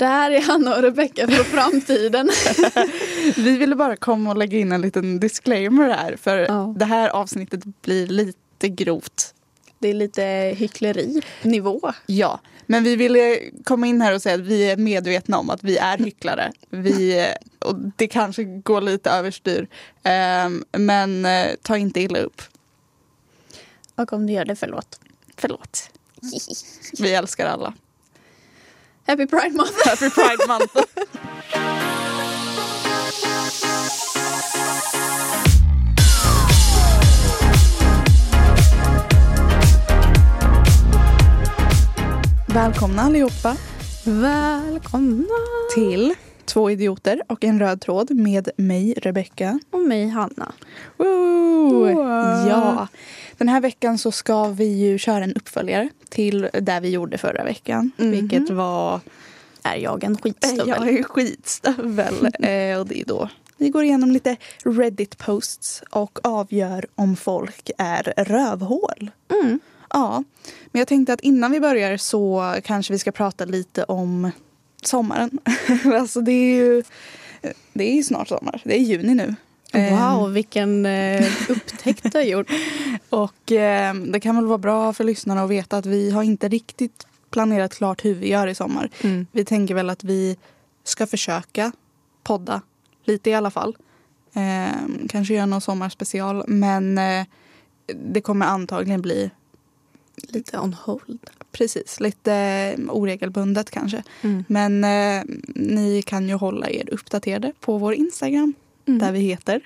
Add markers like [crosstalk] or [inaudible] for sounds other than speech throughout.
Det här är Hanna och Rebecka för framtiden. [laughs] Vi ville bara komma och lägga in en liten disclaimer här för Ja. det här avsnittet blir lite grovt. Det är lite hyckleri-nivå. Ja, men vi ville komma in här och säga att vi är medvetna om att vi är hycklare. Vi, och det kanske går lite överstyr. Ehm, men eh, ta inte illa upp. Och om du gör det, förlåt. Förlåt. Vi älskar alla. Happy Pride Month! [laughs] Happy Pride Month. Välkomna allihopa Välkomna! till Två idioter och en röd tråd med mig Rebecca. Och mig, Hanna. Wow. Ja, den här veckan så ska vi ju köra en uppföljare till där vi gjorde förra veckan. Mhm. Vilket var Är jag en skitstövel? Jag är skitstövel. [laughs] eh, och det är då vi går igenom lite Reddit-posts och avgör om folk är rövhål. Mm. Ja, men jag tänkte att innan vi börjar så kanske vi ska prata lite om sommaren. [laughs] alltså det är ju det är ju snart sommar. Det är juni nu. Eh, Wow, vilken eh, upptäckt du har gjort. [laughs] Och eh, det kan väl vara bra för lyssnarna att veta att vi har inte riktigt planerat klart hur vi gör i sommar. Mm. Vi tänker väl att vi ska försöka podda lite i alla fall. Eh, kanske göra någon sommarspecial men eh, det kommer antagligen bli Lite on hold. precis lite eh, oregelbundet kanske. Mm. Men eh, ni kan ju hålla er uppdaterade på vår Instagram Mm. där vi heter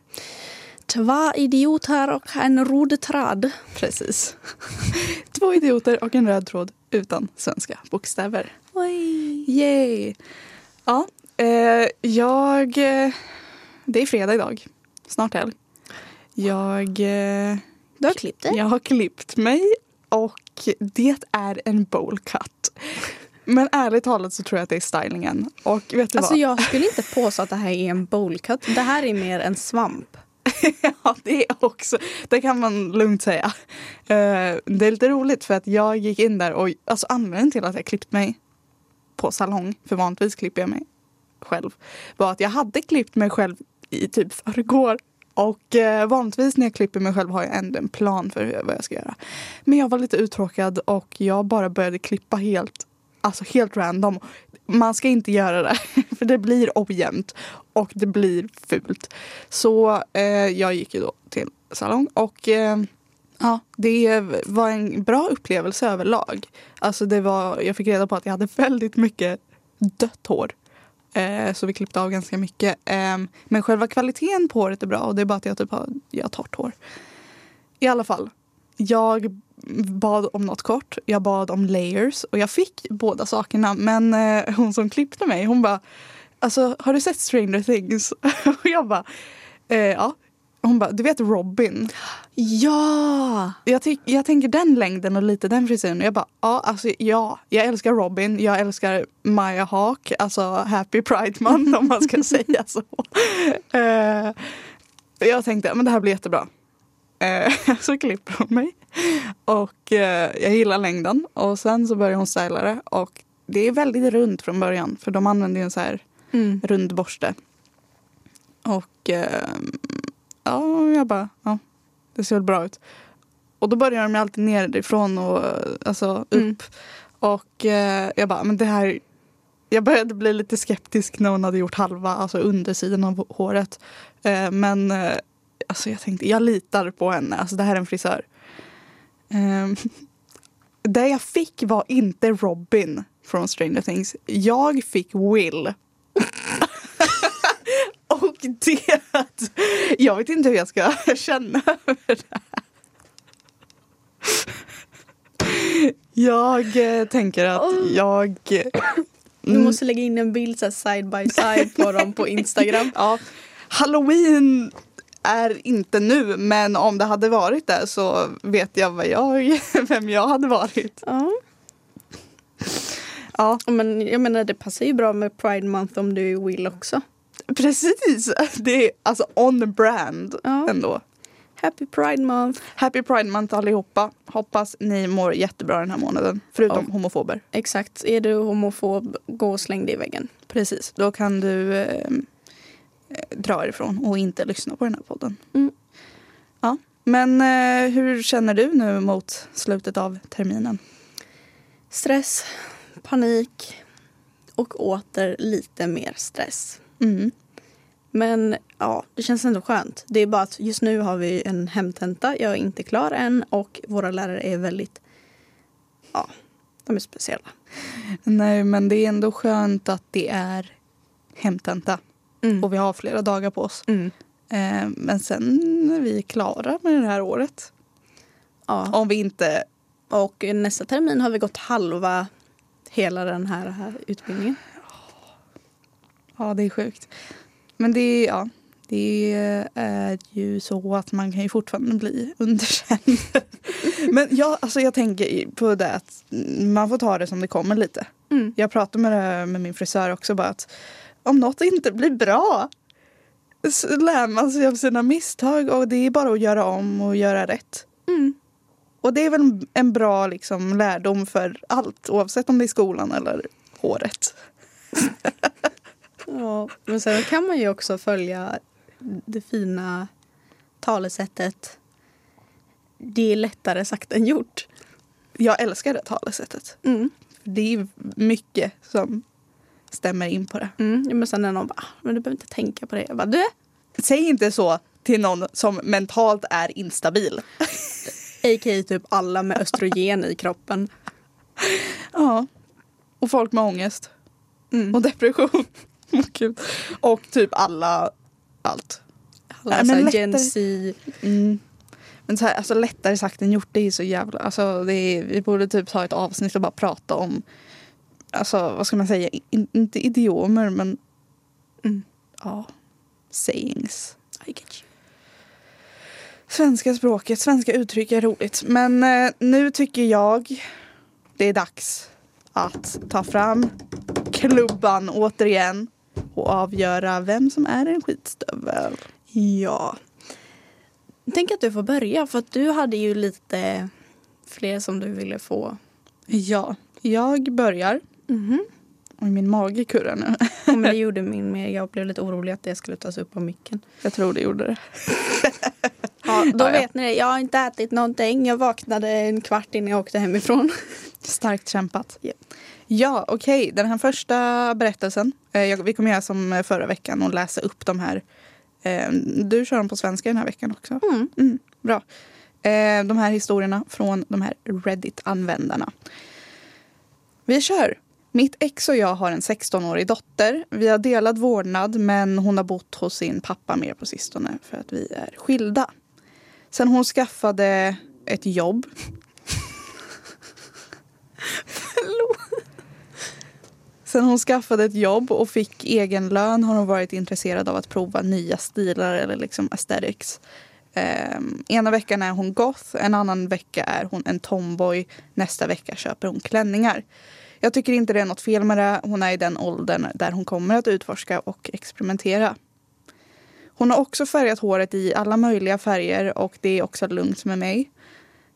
Två idioter och en röd tråd. precis [laughs] Två idioter och en röd tråd utan svenska bokstäver. Oj. Yay! Ja, eh, jag... Eh, det är fredag idag. Snart helg. Jag, eh, jag har klippt mig och det är en bowl cut. Men ärligt talat så tror jag att det är stylingen. Och vet du Alltså vad? jag skulle inte påstå att det här är en bowlcut. Det här är mer en svamp. [laughs] ja, det är också. Det kan man lugnt säga. Eh, det är lite roligt för att jag gick in där och alltså anledningen till att jag klippt mig på salong, för vanligtvis klipper jag mig själv, var att jag hade klippt mig själv i typ förrgår. Och eh, vanligtvis när jag klipper mig själv har jag ändå en plan för hur, vad jag ska göra. Men jag var lite uttråkad och jag bara började klippa helt, alltså helt random. Man ska inte göra det, [laughs] för det blir ojämnt och det blir fult. Så eh, jag gick ju då till salong och eh, ja, det var en bra upplevelse överlag. Alltså det var, jag fick reda på att jag hade väldigt mycket dött hår. Eh, så vi klippte av ganska mycket. Ehm, men själva kvaliteten på håret är bra och det är bara att jag typ har, jag har torrt hår. I alla fall. Jag bad om något kort. Jag bad om layers och jag fick båda sakerna. Men eh, hon som klippte mig hon bara Alltså har du sett Stranger Things? [laughs] och jag bara eh, ja. Hon bara, du vet Robin? Ja! Jag, tyck, jag tänker den längden och lite den frisyren. Jag bara, ja, alltså ja. Jag älskar Robin. Jag älskar Maya Hawk. Alltså Happy Pride Month om man ska [laughs] säga så. Eh, jag tänkte, men det här blir jättebra. Eh, [laughs] så klipper hon mig. Och eh, jag gillar längden. Och sen så börjar hon styla det. Och det är väldigt runt från början. För de använder ju en så här Mm. rund borste. Och eh, ja, jag bara, ja, det ser väl bra ut. Och då börjar de alltid nerifrån och alltså upp. Mm. Och eh, jag bara, men det här jag började bli lite skeptisk när hon hade gjort halva, alltså undersidan av håret. Eh, men eh, alltså jag tänkte, jag litar på henne. Alltså det här är en frisör. Eh, [laughs] det jag fick var inte Robin från Stranger Things. Jag fick Will. [laughs] Det att jag vet inte hur jag ska känna över det här. Jag eh, tänker att jag... Du Mm, måste lägga in en bild så side by side på dem på Instagram. [laughs] ja, Halloween är inte nu men om det hade varit det så vet jag, vad jag [laughs] vem jag hade varit. Ja. Ja, Men jag menar det passar ju bra med Pride Month om du är Will också. Precis. [laughs] Det är alltså on brand Ja. ändå. Happy Pride Month! Happy Pride Month allihopa. Hoppas ni mår jättebra den här månaden. Förutom Ja. homofober. Exakt. Är du homofob, gå och släng dig i väggen. Precis. Då kan du eh, eh, dra ifrån och inte lyssna på den här podden. Mm. Ja. Men eh, hur känner du nu mot slutet av terminen? Stress, panik och åter lite mer stress. Mm. Men ja, det känns ändå skönt. Det är bara att just nu har vi en hemtenta. Jag är inte klar än och våra lärare är väldigt, ja, de är speciella. Nej, men det är ändå skönt att det är hemtenta Mm. och vi har flera dagar på oss. Mm. Eh, men sen är vi klara med det här året. Ja. Om vi inte... Och nästa termin har vi gått halva hela den här, här utbildningen. Ja, det är sjukt. Men det ja, det är ju så att man kan ju fortfarande bli [laughs] underkänd. Men jag, alltså jag tänker på det att man får ta det som det kommer lite. Mm. Jag pratade med, det, med min frisör också bara att om något inte blir bra så lär man sig av sina misstag och det är bara att göra om och göra rätt. Mm. Och det är väl en bra liksom, lärdom för allt oavsett om det är skolan eller håret. [laughs] Ja, men sen kan man ju också följa det fina talesättet. Det är lättare sagt än gjort. Jag älskar det talesättet. Mm. Det är mycket som stämmer in på det. Mm. Men sen när någon bara, "Ah, men du behöver inte tänka på det. Jag bara, du, Säg inte så till någon som mentalt är instabil. [laughs] a.k.a. typ alla med östrogen i kroppen. Ja. Och folk med ångest. Mm. Och depression. [laughs] Gud. Och typ alla, allt. Alla Nej, men Gen Z. Mm. Men så här, alltså lättare sagt än gjort, det är så jävla... Alltså, det är, vi borde typ ta ett avsnitt och bara prata om, alltså vad ska man säga, in, inte idiomer men Mm. ja, sayings. I get you. Svenska språket, svenska uttryck är roligt. Men eh, nu tycker jag det är dags att ta fram klubban återigen och avgöra vem som är en skitstövel. Ja. Tänk att du får börja för att du hade ju lite fler som du ville få. Ja, jag börjar. Mhm. Oj, min mage kurrar nu. Men det [laughs] gjorde min med. Jag blev lite orolig att det skulle tas upp på micken. Jag tror det gjorde det. [laughs] Ja, då Ja, ja. vet ni det. Jag har inte ätit någonting. Jag vaknade en kvart innan jag åkte hemifrån. Starkt kämpat. Ja. Ja, okej. Den här första berättelsen. Eh, vi kommer göra som förra veckan och läsa upp de här. Eh, du kör dem på svenska den här veckan också. Mm. Mm, bra. Eh, de här historierna från de här Reddit-användarna. Vi kör. Mitt ex och jag har en 16-årig dotter. Vi har delad vårdnad men hon har bott hos sin pappa mer på sistone för att vi är skilda. Sen hon skaffade ett jobb. [laughs] Sen hon skaffade ett jobb och fick egen lön har hon varit intresserad av att prova nya stilar eller liksom aesthetics. Um, ena veckan är hon goth, en annan vecka är hon en tomboy. Nästa vecka köper hon klänningar. Jag tycker inte det är något fel med det. Hon är i den åldern där hon kommer att utforska och experimentera. Hon har också färgat håret i alla möjliga färger och det är också lugnt med mig.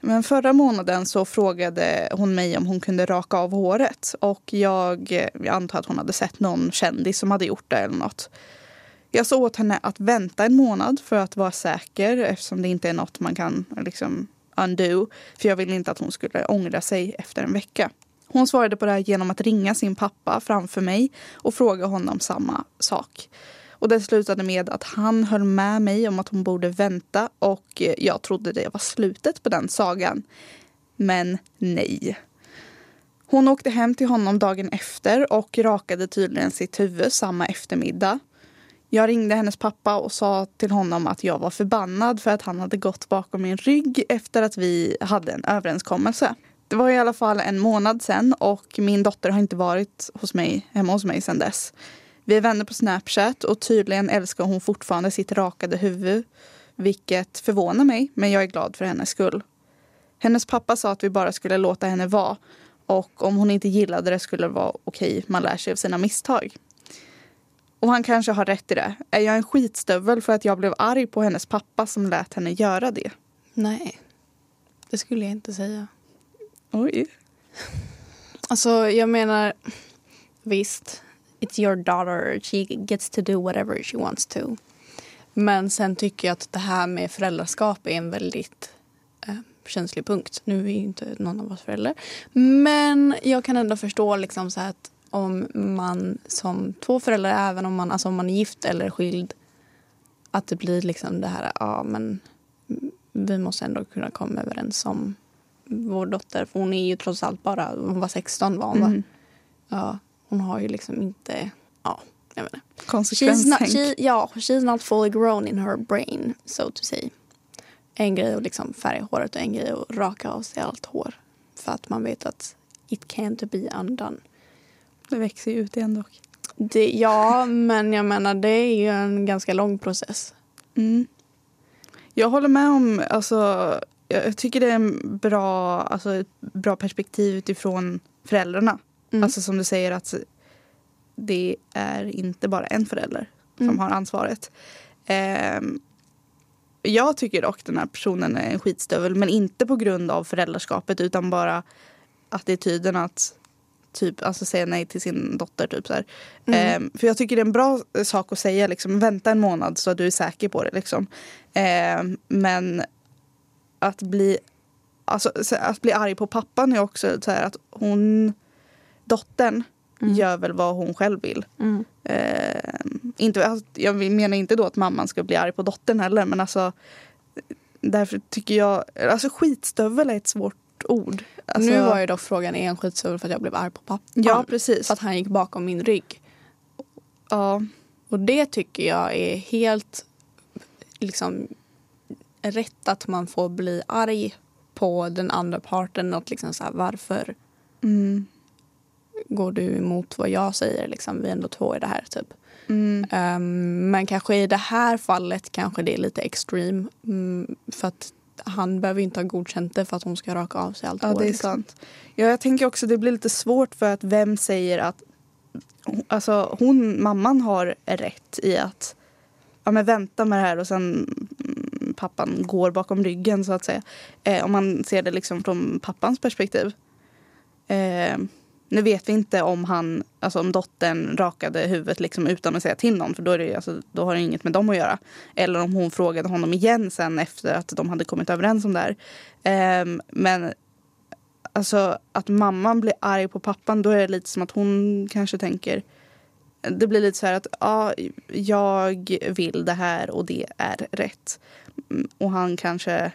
Men förra månaden så frågade hon mig om hon kunde raka av håret och jag, jag antar att hon hade sett någon kändis som hade gjort det eller något. Jag sa åt henne att vänta en månad för att vara säker eftersom det inte är något man kan liksom undo. För jag ville inte att hon skulle ångra sig efter en vecka. Hon svarade på det här genom att ringa sin pappa framför mig och fråga honom samma sak. Och det slutade med att han höll med mig om att hon borde vänta och jag trodde det var slutet på den sagan. Men nej. Hon åkte hem till honom dagen efter och rakade tydligen sitt huvud samma eftermiddag. Jag ringde hennes pappa och sa till honom att jag var förbannad för att han hade gått bakom min rygg efter att vi hade en överenskommelse. Det var i alla fall en månad sen och min dotter har inte varit hos mig, hemma hos mig sedan dess. Vi är vänner på Snapchat och tydligen älskar hon fortfarande sitt rakade huvud. Vilket förvånar mig, men jag är glad för hennes skull. Hennes pappa sa att vi bara skulle låta henne vara och om hon inte gillade det skulle det vara okej, man lär sig av sina misstag. Och han kanske har rätt i det. Är jag en skitstövel för att jag blev arg på hennes pappa som lät henne göra det? Nej, det skulle jag inte säga. Oj. Alltså jag menar, visst, it's your daughter, she gets to do whatever she wants to. Men sen tycker jag att det här med föräldraskap är en väldigt eh, känslig punkt. Nu är ju inte någon av oss föräldrar. Men jag kan ändå förstå liksom så att om man som två föräldrar, även om man, alltså om man är gift eller skild, att det blir liksom det här, ja men vi måste ändå kunna komma överens om vår dotter. För hon är ju trots allt bara, hon var 16 var hon va? Mm. Ja, hon har ju liksom inte, ja, jag vet inte. Konsekvenstänk. she, ja, she's not fully grown in her brain, so to say. En grej att liksom färga håret och en grej att raka av sig allt hår. För att man vet att it can't be undone. Det växer ju ut igen dock. Det, ja, men jag menar det är ju en ganska lång process. Mm. Jag håller med om, alltså, jag jag tycker det är en bra, alltså, ett bra perspektiv utifrån föräldrarna. Mm. Alltså som du säger att det är inte bara en förälder som Mm. har ansvaret. Ehm, jag tycker dock den här personen är en skitstövel men inte på grund av föräldraskapet utan bara attityden att typ, alltså säga nej till sin dotter. Typ så. Mm. Ehm, för jag tycker det är en bra sak att säga, liksom, vänta en månad så att du är säker på det. Liksom. Ehm, men att bli, alltså, så- att bli arg på pappan är också så här att hon, dottern, Mm. gör väl vad hon själv vill. Mm. Ehm, inte, alltså, jag menar inte då att mamman ska bli arg på dottern heller men alltså därför tycker jag, alltså skitstövel är ett svårt ord. Alltså, nu var ju dock frågan, är en skitstövel för att jag blev arg på pappan? Ja precis. För att han gick bakom min rygg. ja. Och det tycker jag är helt liksom rätt att man får bli arg på den andra parten. Att liksom så här, varför Mm, går du emot vad jag säger? Liksom, vi är ändå två i det här. typ. mm, Ehm, men kanske i det här fallet kanske det är lite extreme. Mm, för att han behöver inte ha godkänt det för att hon ska raka av sig allt ja hår. det är liksom. sant. Ja, jag tänker också det blir lite svårt för att vem säger att alltså, hon, mamman har rätt i att ja, men vänta med det här och sen mm, pappan går bakom ryggen så att säga. Eh, om man ser det liksom från pappans perspektiv. Eh, nu vet vi inte om han, alltså om dottern rakade huvudet liksom utan att säga till någon för då, är det, alltså, då har det inget med dem att göra. Eller om hon frågade honom igen sen efter att de hade kommit överens om det här. Eh, men alltså att mamman blir arg på pappan då är det lite som att hon kanske tänker det blir lite så här att ja, jag vill det här och det är rätt. Mm, och han kanske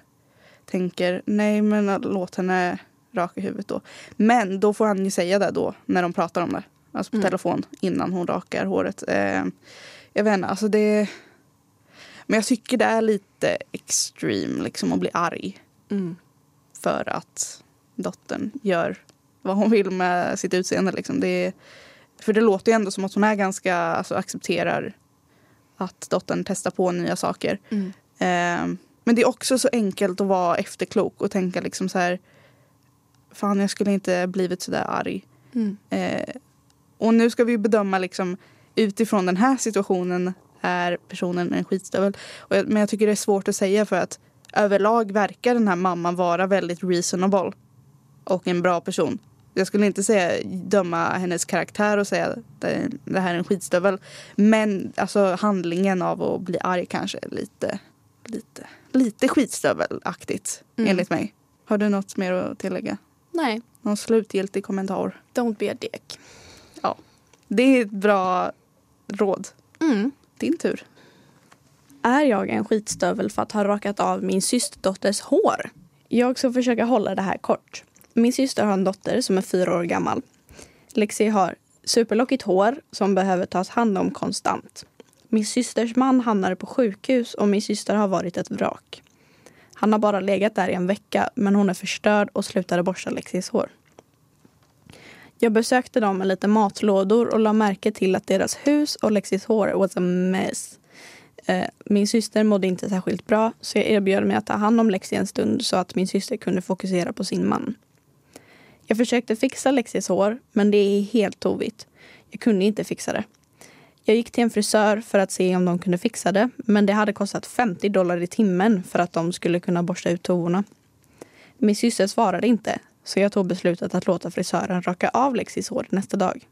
tänker nej men låt henne raka huvudet då. Men då får han ju säga det då när de pratar om det. Alltså på Mm. telefon innan hon rakar håret. Eh, jag vet inte, alltså det... Men jag tycker det är lite extreme liksom att bli arg Mm. för att dottern gör vad hon vill med sitt utseende. Liksom. Det för det låter ju ändå som att hon är ganska, alltså, accepterar att dottern testar på nya saker. Mm. Eh, men det är också så enkelt att vara efterklok och tänka liksom så här. Fan, jag skulle inte blivit så där arg. Mm. Eh, och nu ska vi bedöma liksom utifrån den här situationen är personen en skitstövel. Och jag, men jag tycker det är svårt att säga för att överlag verkar den här mamman vara väldigt reasonable och en bra person. Jag skulle inte säga döma hennes karaktär och säga att det, det här är en skitstövel. Men alltså handlingen av att bli arg kanske är lite, lite, lite skitstövelaktigt Mm. enligt mig. Har du något mer att tillägga? Nej, Någon slutgiltig kommentar? don't be a dick. Det är ett bra råd. Mm. Din tur. Är jag en skitstövel för att ha rakat av min systerdotters hår? Jag ska försöka hålla det här kort. Min syster har en dotter som är fyra år gammal. Lexi har superlockigt hår som behöver tas hand om konstant. Min systers man hamnade på sjukhus och min syster har varit ett vrak. Han har bara legat där i en vecka men hon är förstörd och slutade borsta Lexis hår. Jag besökte dem med lite matlådor och la märke till att deras hus och Lexis hår was a mess. Eh, min syster mådde inte särskilt bra så jag erbjöd mig att ta hand om Lexi en stund så att min syster kunde fokusera på sin man. Jag försökte fixa Lexis hår men det är helt tovigt. Jag kunde inte fixa det. Jag gick till en frisör för att se om de kunde fixa det men det hade kostat 50 dollar i timmen för att de skulle kunna borsta ut tovorna. Min syster svarade inte så jag tog beslutet att låta frisören raka av Lexis hår nästa dag.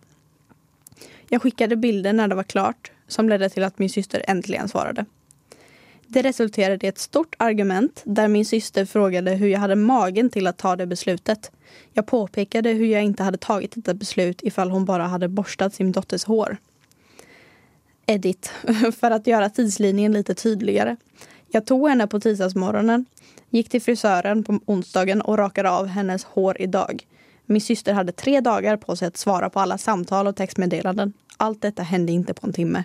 Jag skickade bilder när det var klart som ledde till att min syster äntligen svarade. Det resulterade i ett stort argument där min syster frågade hur jag hade magen till att ta det beslutet. Jag påpekade hur jag inte hade tagit detta beslut ifall hon bara hade borstat sin dotters hår. Edit, [laughs] för att göra tidslinjen lite tydligare. Jag tog henne på tisdagsmorgonen, gick till frisören på onsdagen och rakade av hennes hår idag. Min syster hade tre dagar på sig att svara på alla samtal och textmeddelanden. Allt detta hände inte på en timme.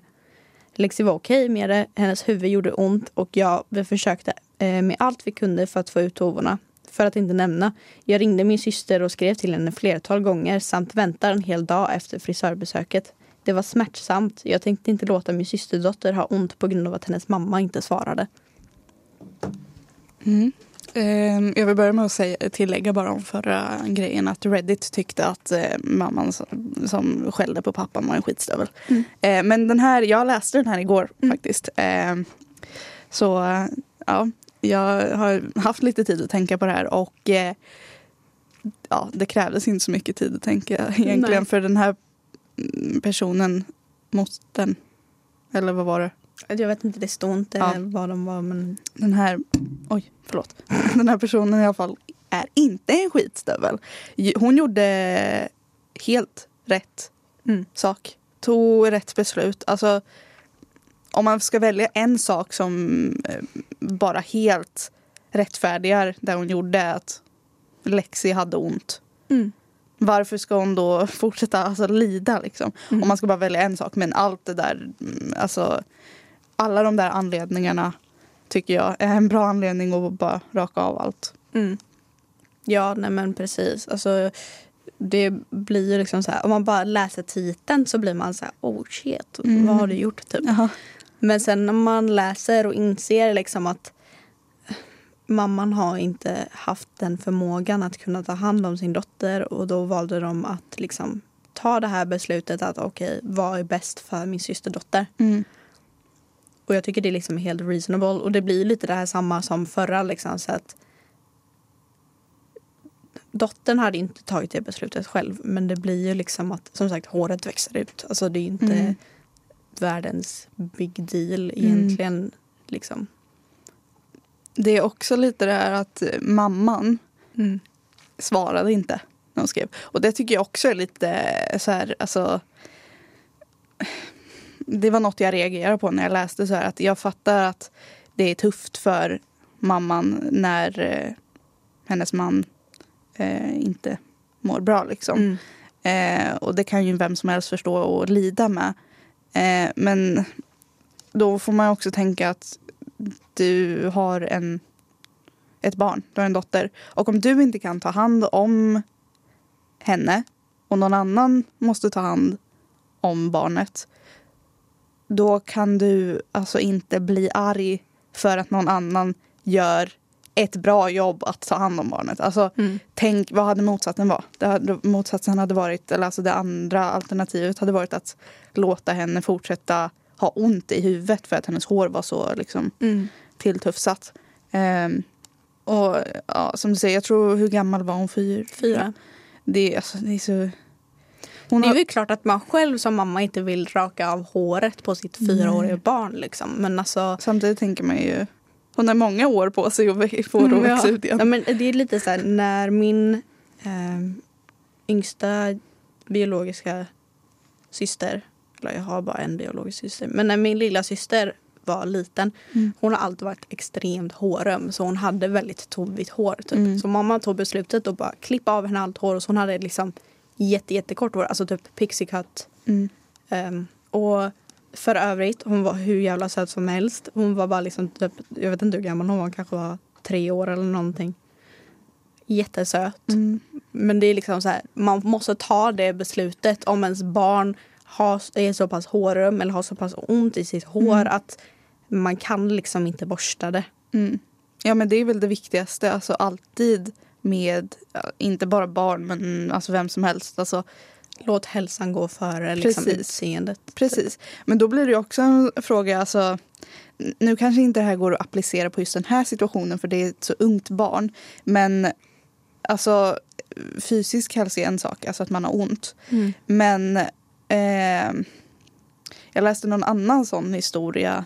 Lexi var okej med det, hennes huvud gjorde ont och jag vi försökte eh, med allt vi kunde för att få ut tovorna. För att inte nämna, jag ringde min syster och skrev till henne flertal gånger samt väntade en hel dag efter frisörbesöket. Det var smärtsamt. Jag tänkte inte låta min systerdotter ha ont på grund av att hennes mamma inte svarade. Mm. Eh, jag vill börja med att säga, tillägga bara om förra grejen att Reddit tyckte att eh, mamman som, skällde på pappan var en skitstövel. Mm. Eh, men den här, jag läste den här igår faktiskt. Eh, så ja, jag har haft lite tid att tänka på det här och eh, ja, det krävdes inte så mycket tid att tänka egentligen Nej. för den här mm, personen, mostern, eller vad var det? Jag vet inte, det stod inte Ja. vad de var men... den här, oj förlåt, [laughs] den här personen i alla fall är inte en skitstövel. Hon gjorde helt rätt Mm. sak. Tog rätt beslut. Alltså, om man ska välja en sak som eh, bara helt rättfärdigar det hon gjorde, att Lexi hade ont. Mm. Varför ska hon då [laughs] fortsätta alltså, lida? Liksom? Mm. Om man ska bara välja en sak. Men allt det där, mm, alltså alla de där anledningarna tycker jag är en bra anledning att bara raka av allt. Mm. Ja, nej men precis. Alltså, det blir ju liksom så här, om man bara läser titeln så blir man så här, oh shit, Mm. vad har du gjort typ? Jaha. Men sen när man läser och inser liksom att mamman har inte haft den förmågan att kunna ta hand om sin dotter och då valde de att liksom ta det här beslutet att okej, vad är bäst för min systerdotter? Mm. Och jag tycker det är liksom helt reasonable. Och det blir lite det här samma som förra liksom så att dottern hade inte tagit det beslutet själv men det blir ju liksom att som sagt håret växer ut. Alltså det är inte Mm. världens big deal egentligen. Liksom. Det är också lite det här att eh, mamman Mm. svarade inte när hon skrev. Och det tycker jag också är lite eh, så här, alltså. Det var något jag reagerade på när jag läste så här att jag fattar att det är tufft för mamman när eh, hennes man eh, inte mår bra liksom. Mm. Eh, och det kan ju vem som helst förstå och lida med. Eh, men då får man också tänka att du har en, ett barn, du har en dotter. Och om du inte kan ta hand om henne och någon annan måste ta hand om barnet. Då kan du alltså inte bli arg för att någon annan gör ett bra jobb att ta hand om barnet. Alltså, Mm. Tänk, vad hade motsatsen vara? Det motsatsen hade varit, eller alltså det andra alternativet hade varit att låta henne fortsätta ha ont i huvudet för att hennes hår var så liksom, Mm. Tilltufsat. Ehm, och ja, som du säger, jag tror, hur gammal var hon? Fyra? Fyra. Det, är- alltså, det är så... Hon Det är har, ju klart att man själv som mamma inte vill raka av håret på sitt fyraåriga barn. Liksom. Men alltså, samtidigt tänker man ju, hon har många år på sig att få det att växa ut igen. Ja, men det är lite så här, när min eh, yngsta biologiska syster, eller jag har bara en biologisk syster, men när min lilla syster var liten, Mm. hon har alltid varit extremt håröm så hon hade väldigt tovigt hår. Typ. Mm. Så mamma tog beslutet att bara klippa av henne allt hår och så hon hade liksom jätte, jättekort hår, alltså typ pixie cut. Mm. Ehm, och för övrigt, hon var hur jävla söt som helst. Hon var bara liksom, typ, jag vet inte hur gammal hon var, kanske var tre år eller någonting. Jättesöt. Mm. Men det är liksom så här, man måste ta det beslutet om ens barn har, är så pass håröm eller har så pass ont i sitt hår Mm. att man kan liksom inte borsta det. Mm. Ja men det är väl det viktigaste, alltså alltid med, inte bara barn men alltså vem som helst. Alltså, Låt hälsan gå före liksom, Precis. utseendet. Precis. Men då blir det också en fråga, alltså nu kanske inte det här går att applicera på just den här situationen för det är ett så ungt barn. Men alltså fysisk hälsa är en sak, alltså att man har ont. Mm. Men eh, jag läste någon annan sån historia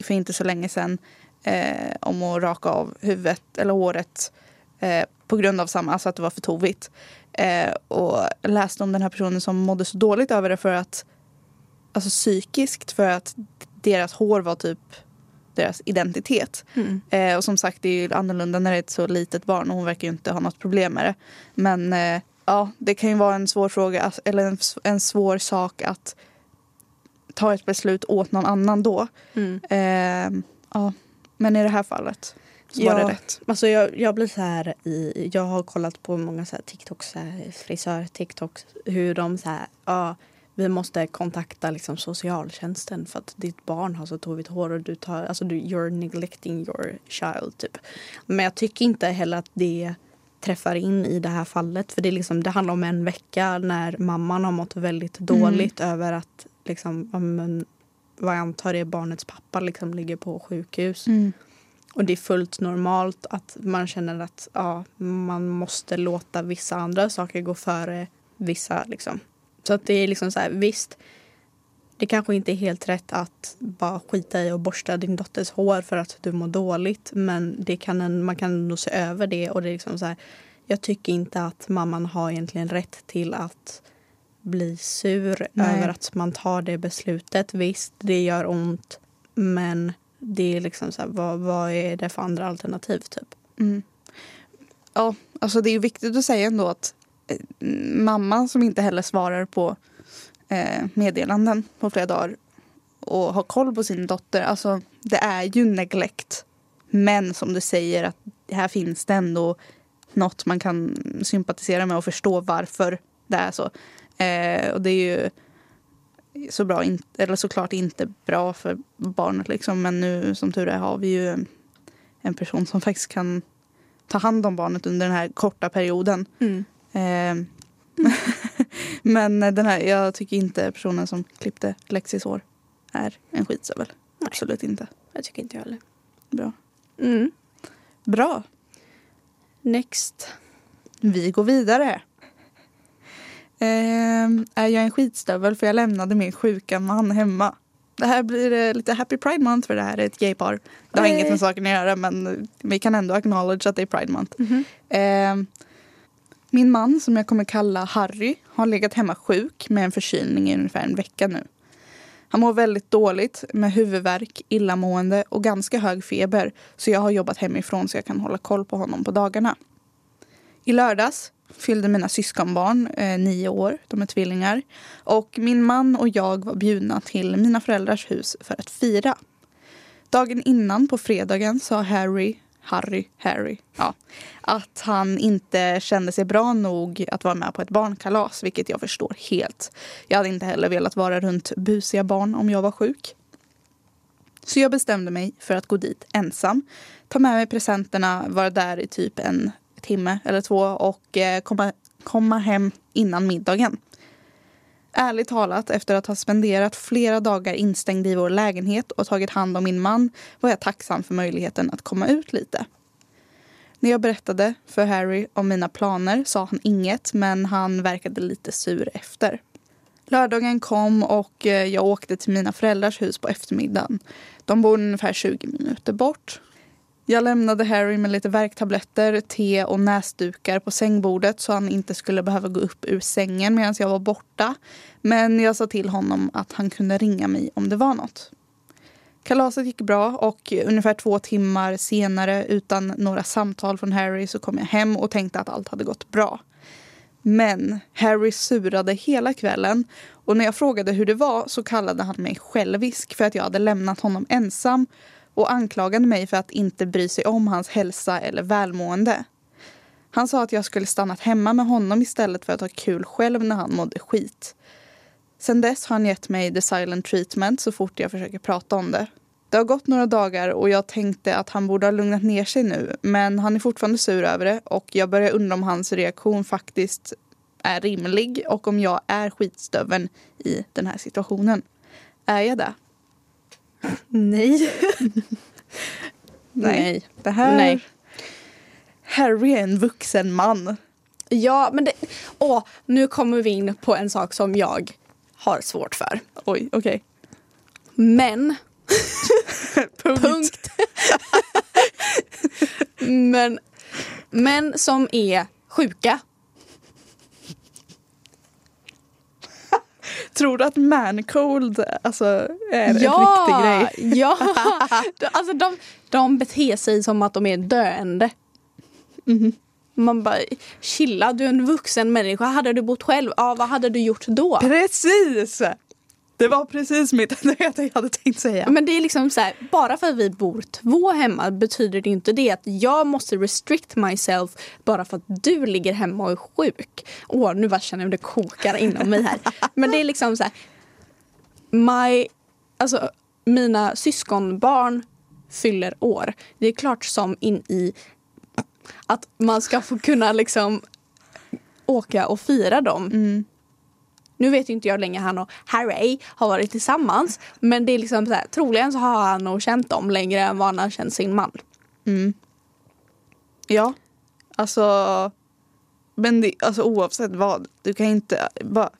för inte så länge sedan eh, om att raka av huvudet eller håret eh, på grund av samma, alltså att det var för tovigt. Eh, och läste om den här personen som mådde så dåligt över det för att alltså psykiskt för att deras hår var typ deras identitet. Mm. Eh, och som sagt det är ju annorlunda när det är ett så litet barn och hon verkar ju inte ha något problem med det. Men eh, ja, det kan ju vara en svår fråga, alltså, eller en, en svår sak att ta ett beslut åt någon annan då. Mm. Eh, ja, men i det här fallet så var Ja. det rätt. Alltså jag, jag blir så här i, jag har kollat på många så här TikToks, frisör-TikToks, hur de så här, ja, vi måste kontakta liksom socialtjänsten för att ditt barn har så tovigt hår och du tar, alltså du, you're neglecting your child typ. Men jag tycker inte heller att det träffar in i det här fallet för det, är liksom, det handlar om en vecka när mamman har mått väldigt dåligt över att liksom, men, vad jag antar är barnets pappa liksom ligger på sjukhus. Mm. Och det är fullt normalt att man känner att ja, man måste låta vissa andra saker gå före vissa. Liksom. Så att det är liksom så här, visst, det kanske inte är helt rätt att bara skita i och borsta din dotters hår för att du mår dåligt. Men det kan en, man kan nog se över det. Och det är liksom så här, jag tycker inte att mamman har egentligen rätt till att bli sur Nej. över att man tar det beslutet. Visst, det gör ont. Men det är liksom så här, vad, vad är det för andra alternativ typ? Mm. Ja, alltså det är viktigt att säga ändå att eh, mamman som inte heller svarar på eh, meddelanden på flera dagar och har koll på sin dotter, alltså det är ju neglect. Men som du säger att här finns det ändå något man kan sympatisera med och förstå varför det är så. Eh, och det är ju så bra, in, eller såklart inte bra för barnet liksom. Men nu som tur är har vi ju en, en person som faktiskt kan ta hand om barnet under den här korta perioden. Eh, [laughs] men den här, jag tycker inte personen som klippte Lexis hår är en skitstövel. Nej. Absolut inte. Jag tycker inte jag heller. Bra. Mm. Bra. Next. Vi går vidare. Ehm, är jag en skitstövel för jag lämnade min sjuka man hemma? Det här blir eh, lite happy pride month för det här är ett gaypar. Det har Hey. inget med saken att göra men vi kan ändå acknowledge att det är pride month. Mhm. Ehm, min man som jag kommer kalla Harry har legat hemma sjuk med en förkylning i ungefär en vecka nu. Han mår väldigt dåligt med huvudvärk, illamående och ganska hög feber så jag har jobbat hemifrån så jag kan hålla koll på honom på dagarna. I lördags fyllde mina syskonbarn eh, nio år, de är tvillingar. Och min man och jag var bjudna till mina föräldrars hus för att fira. Dagen innan på fredagen sa Harry, Harry, Harry, ja, att han inte kände sig bra nog att vara med på ett barnkalas, vilket jag förstår helt. Jag hade inte heller velat vara runt busiga barn om jag var sjuk. Så jag bestämde mig för att gå dit ensam, ta med mig presenterna, vara där i typ en timme eller två och eh, komma, komma hem innan middagen. Ärligt talat, efter att ha spenderat flera dagar instängd i vår lägenhet och tagit hand om min man var jag tacksam för möjligheten att komma ut lite. När jag berättade för Harry om mina planer sa han inget men han verkade lite sur efter. Lördagen kom och eh, jag åkte till mina föräldrars hus på eftermiddagen. De bor ungefär 20 minuter bort. Jag lämnade Harry med lite värktabletter, te och näsdukar på sängbordet så han inte skulle behöva gå upp ur sängen medan jag var borta. Men jag sa till honom att han kunde ringa mig om det var något. Kalaset gick bra och ungefär två timmar senare utan några samtal från Harry så kom jag hem och tänkte att allt hade gått bra. Men Harry surade hela kvällen och när jag frågade hur det var så kallade han mig självisk för att jag hade lämnat honom ensam och anklagade mig för att inte bry sig om hans hälsa eller välmående. Han sa att jag skulle stannat hemma med honom istället för att ha kul själv när han mådde skit. Sen dess har han gett mig the silent treatment så fort jag försöker prata om det. Det har gått några dagar och jag tänkte att han borde ha lugnat ner sig nu men han är fortfarande sur över det och jag börjar undra om hans reaktion faktiskt är rimlig och om jag är skitstöveln i den här situationen. Är jag det? [laughs] Nej. Nej. Det här... Nej. Harry är en vuxen man. Ja, men det... Åh, nu kommer vi in på en sak som jag har svårt för. Oj, okej. Men, [laughs] Punkt. punkt. [laughs] men män som är sjuka. [laughs] Tror du att man cold alltså, är en riktig [laughs] Ja, [laughs] grej? ja. Alltså de, de beter sig som att de är döende. Mhm. Man bara, chilla, du är en vuxen människa. Hade du bott själv, ja vad hade du gjort då? Precis! Det var precis mitt [laughs] jag hade tänkt säga. Men det är liksom så här, bara för att vi bor två hemma betyder det inte det att jag måste restrict myself bara för att du ligger hemma och är sjuk. Åh, nu bara känner jag hur det kokar inom mig här. [laughs] Men det är liksom så här, my, alltså mina syskonbarn fyller år. Det är klart som in i att man ska få kunna liksom åka och fira dem. Mm. Nu vet inte jag hur länge han och Harry har varit tillsammans. Men det är liksom så här, troligen så har han nog känt dem längre än vad han har känt sin man. Mm. Ja, alltså. Men det, alltså, oavsett vad, du kan inte bara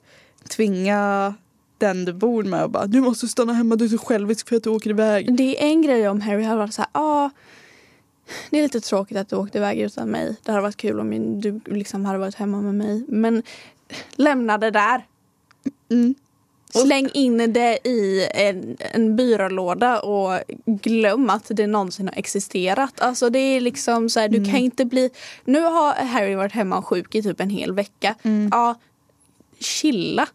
tvinga den du bor med och bara du måste stanna hemma, du är så självisk för att du åker iväg. Det är en grej om Harry hade varit så här, ah, det är lite tråkigt att du åkte iväg utan mig. Det hade varit kul om du liksom hade varit hemma med mig. Men lämna det där. Mm. Släng in det i en, en byrålåda och glöm att det någonsin har existerat. Alltså det är liksom så här, du kan inte bli... Nu har Harry varit hemma sjuk i typ en hel vecka. Ja, chilla.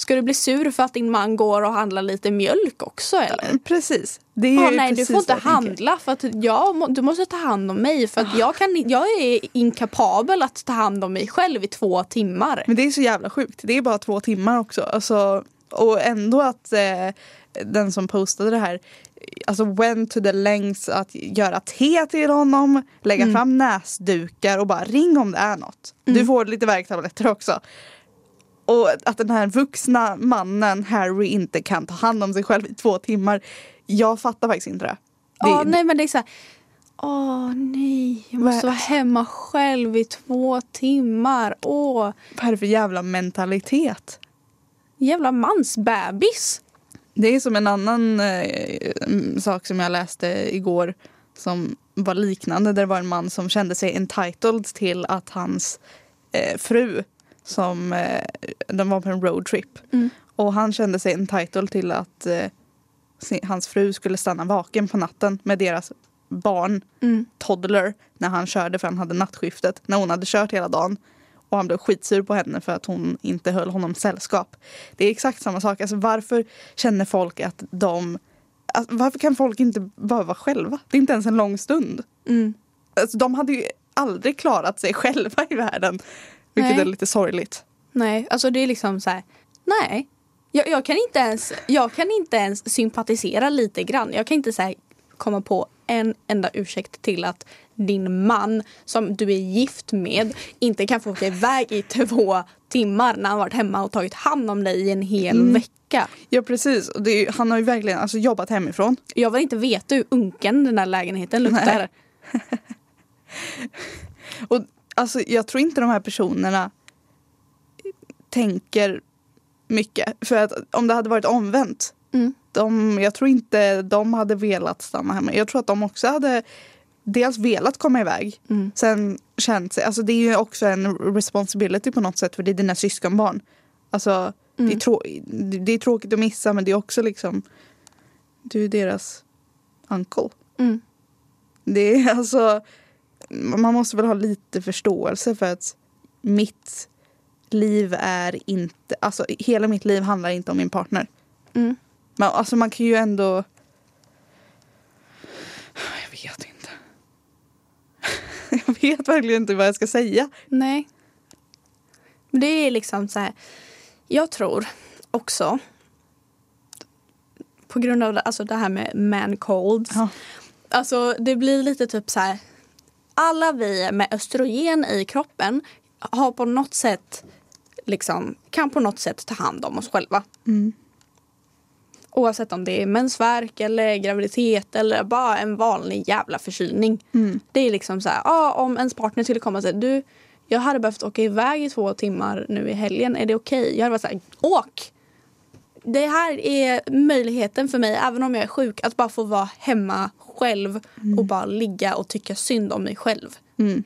Ska du bli sur för att din man går och handlar lite mjölk också eller? Precis. Det är ju nej, du precis får inte tänker. handla för att jag, du måste ta hand om mig för att jag, kan, jag är inkapabel att ta hand om mig själv i två timmar. Men det är så jävla sjukt. Det är bara två timmar också. Alltså, och ändå att eh, den som postade det här alltså went to the lengths att göra te till honom, lägga Mm. fram näsdukar och bara ring om det är något. Du får lite värktabletter också. Och att den här vuxna mannen Harry inte kan ta hand om sig själv i två timmar. Jag fattar faktiskt inte det. det Ja, nej men det är så här. Åh nej, jag måste vara hemma själv i två timmar. Åh, Vad är det för jävla mentalitet? jävla mansbebis. Det är som en annan eh, mm, sak som jag läste igår som var liknande. Där det var en man som kände sig entitled till att hans eh, fru som eh, de var på en roadtrip Mm. och han kände sig entitled till att eh, se- hans fru skulle stanna vaken på natten med deras barn, Mm. toddler, när han körde för han hade nattskiftet. När hon hade kört hela dagen. Och han blev skitsur på henne för att hon inte höll honom sällskap. Det är exakt samma sak. Alltså varför känner folk att de... Alltså, varför kan folk inte bara vara själva? Det är inte ens en lång stund. Mm. Alltså, de hade ju aldrig klarat sig [laughs] själva i världen. Vilket Nej. är lite sorgligt. Nej, alltså det är liksom så här. Nej, jag, jag, kan inte ens, jag kan inte ens sympatisera lite grann. Jag kan inte så här, komma på en enda ursäkt till att din man som du är gift med inte kan få åka iväg i två timmar när han varit hemma och tagit hand om dig i en hel vecka. Ja precis. Och ju- han har ju verkligen alltså, jobbat hemifrån. Jag vill inte veta hur unken den här lägenheten luktar. [laughs] Och alltså, jag tror inte de här personerna tänker mycket. För att om det hade varit omvänt. Mm. De, jag tror inte de hade velat stanna hemma. Jag tror att de också hade dels velat komma iväg. Mm. Sen känt sig, alltså det är ju också en responsibility på något sätt för det är dina syskonbarn. Alltså det, är Mm. trå- det är tråkigt att missa men det är också liksom du är deras uncle. Mm. Det är alltså, man måste väl ha lite förståelse för att mitt liv är inte, alltså hela mitt liv handlar inte om min partner. Mm. Men alltså man kan ju ändå, jag vet inte. [laughs] Jag vet verkligen inte vad jag ska säga. Nej. Det är liksom så här. Jag tror också på grund av det, alltså det här med man colds. Ja. Alltså det blir lite typ så här. Alla vi med östrogen i kroppen har på något sätt liksom kan på något sätt ta hand om oss själva. Mm. Oavsett om det är mensvärk eller graviditet eller bara en vanlig jävla förkylning. Mm. Det är liksom så här, ah, om ens partner skulle komma och säga du, jag hade behövt åka iväg i två timmar nu i helgen, är det okej? Okay? Jag hade varit så här, åk! Det här är möjligheten för mig, även om jag är sjuk, att bara få vara hemma själv och bara ligga och tycka synd om mig själv. Mm.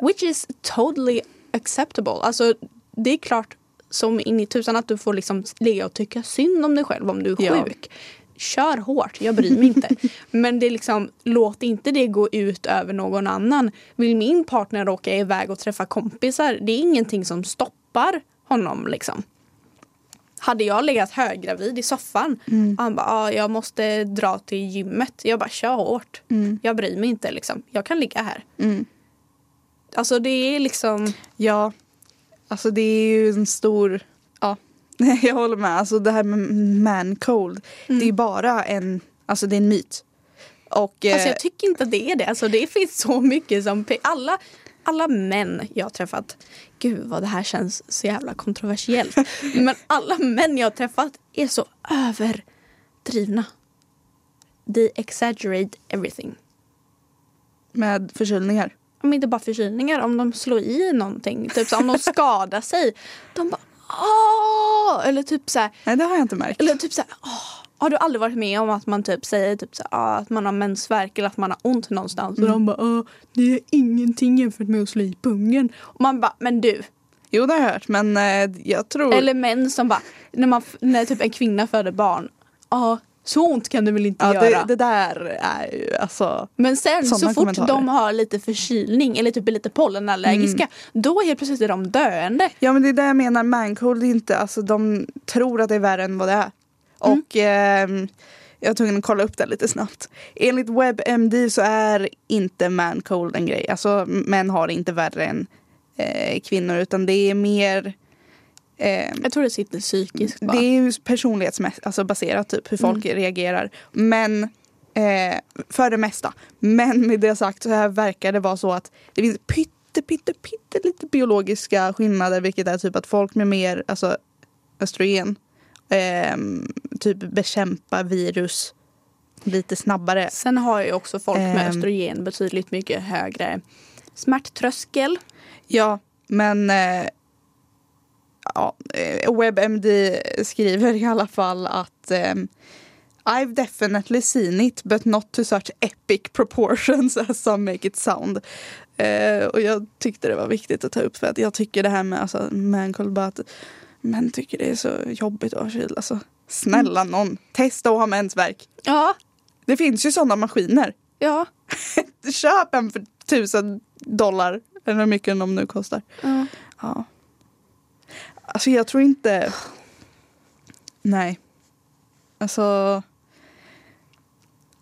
Which is totally acceptable. Alltså, det är klart som in i tusan att du får liksom ligga och tycka synd om dig själv om du är Ja. sjuk. Kör hårt, jag bryr mig inte. [laughs] Men det är liksom, låt inte det gå ut över någon annan. Vill min partner åka iväg och träffa kompisar, det är ingenting som stoppar honom. Liksom. Hade jag legat höggravid i soffan och han bara, ah, jag måste dra till gymmet. Jag bara, kör hårt. Jag bryr mig inte. Liksom. Jag kan ligga här. Mm. Alltså det är liksom... Ja, alltså det är ju en stor... Ja, [laughs] jag håller med. Alltså det här med man cold, Mm. det är bara en, alltså det är en myt. Och, eh, jag tycker inte att det är det. Alltså det finns så mycket som... Alla, alla män jag har träffat... Gud vad det här känns så jävla kontroversiellt. [laughs] Men alla män jag har träffat är så överdrivna. They exaggerate everything. med förkylningar. Om inte bara förkylningar, om de slår i någonting. Typ så om de skadar sig. De bara åh! Eller typ så här, Nej, det har jag inte märkt. Eller typ så här, åh, har du aldrig varit med om att man typ säger typ så ah, att man har mensvärk eller att man har ont någonstans och de bara ah, det är ingenting jämfört med att slå i pungen. Och man bara men du. Jo, det har jag hört, men eh, jag tror... Eller män som bara när, man, när typ en kvinna föder barn. Ja så ont kan du väl inte ja, göra. det, det där är ju alltså... Men sen så fort de har lite förkylning eller typ är lite pollenallergiska Mm. då helt plötsligt är de döende. Ja, men det är det jag menar. Mancold är inte... Alltså, de tror att det är värre än vad det är. Mm. Och ehm, jag var tvungen att kolla upp det lite snabbt. Enligt WebMD så är inte mancold en grej. Alltså män har det inte värre än eh, kvinnor utan det är mer eh, Jag tror det sitter psykiskt bara. det är ju personlighetsbaserat alltså baserat typ hur folk reagerar. Men eh, för det mesta. Men med det sagt så här verkar det vara så att det finns pytte, pytte, pytte lite biologiska skillnader vilket är typ att folk med mer alltså, östrogen eh, typ bekämpar virus lite snabbare. Sen har ju också folk med Ehm. östrogen betydligt mycket högre smärttröskel. Ja, men eh, ja, eh, WebMD skriver i alla fall att ehm, I've definitely seen it but not to such epic proportions [laughs] as some make it sound. Eh, och jag tyckte det var viktigt att ta upp för att jag tycker det här med alltså, mancold att män tycker det är så jobbigt att ha kyl. Alltså, snälla någon, testa att ha mensvärk. Ja, Det finns ju sådana maskiner. ja. [laughs] Köp en för tusen dollar eller hur mycket de nu kostar. ja. Ja. Alltså jag tror inte... Nej. Alltså...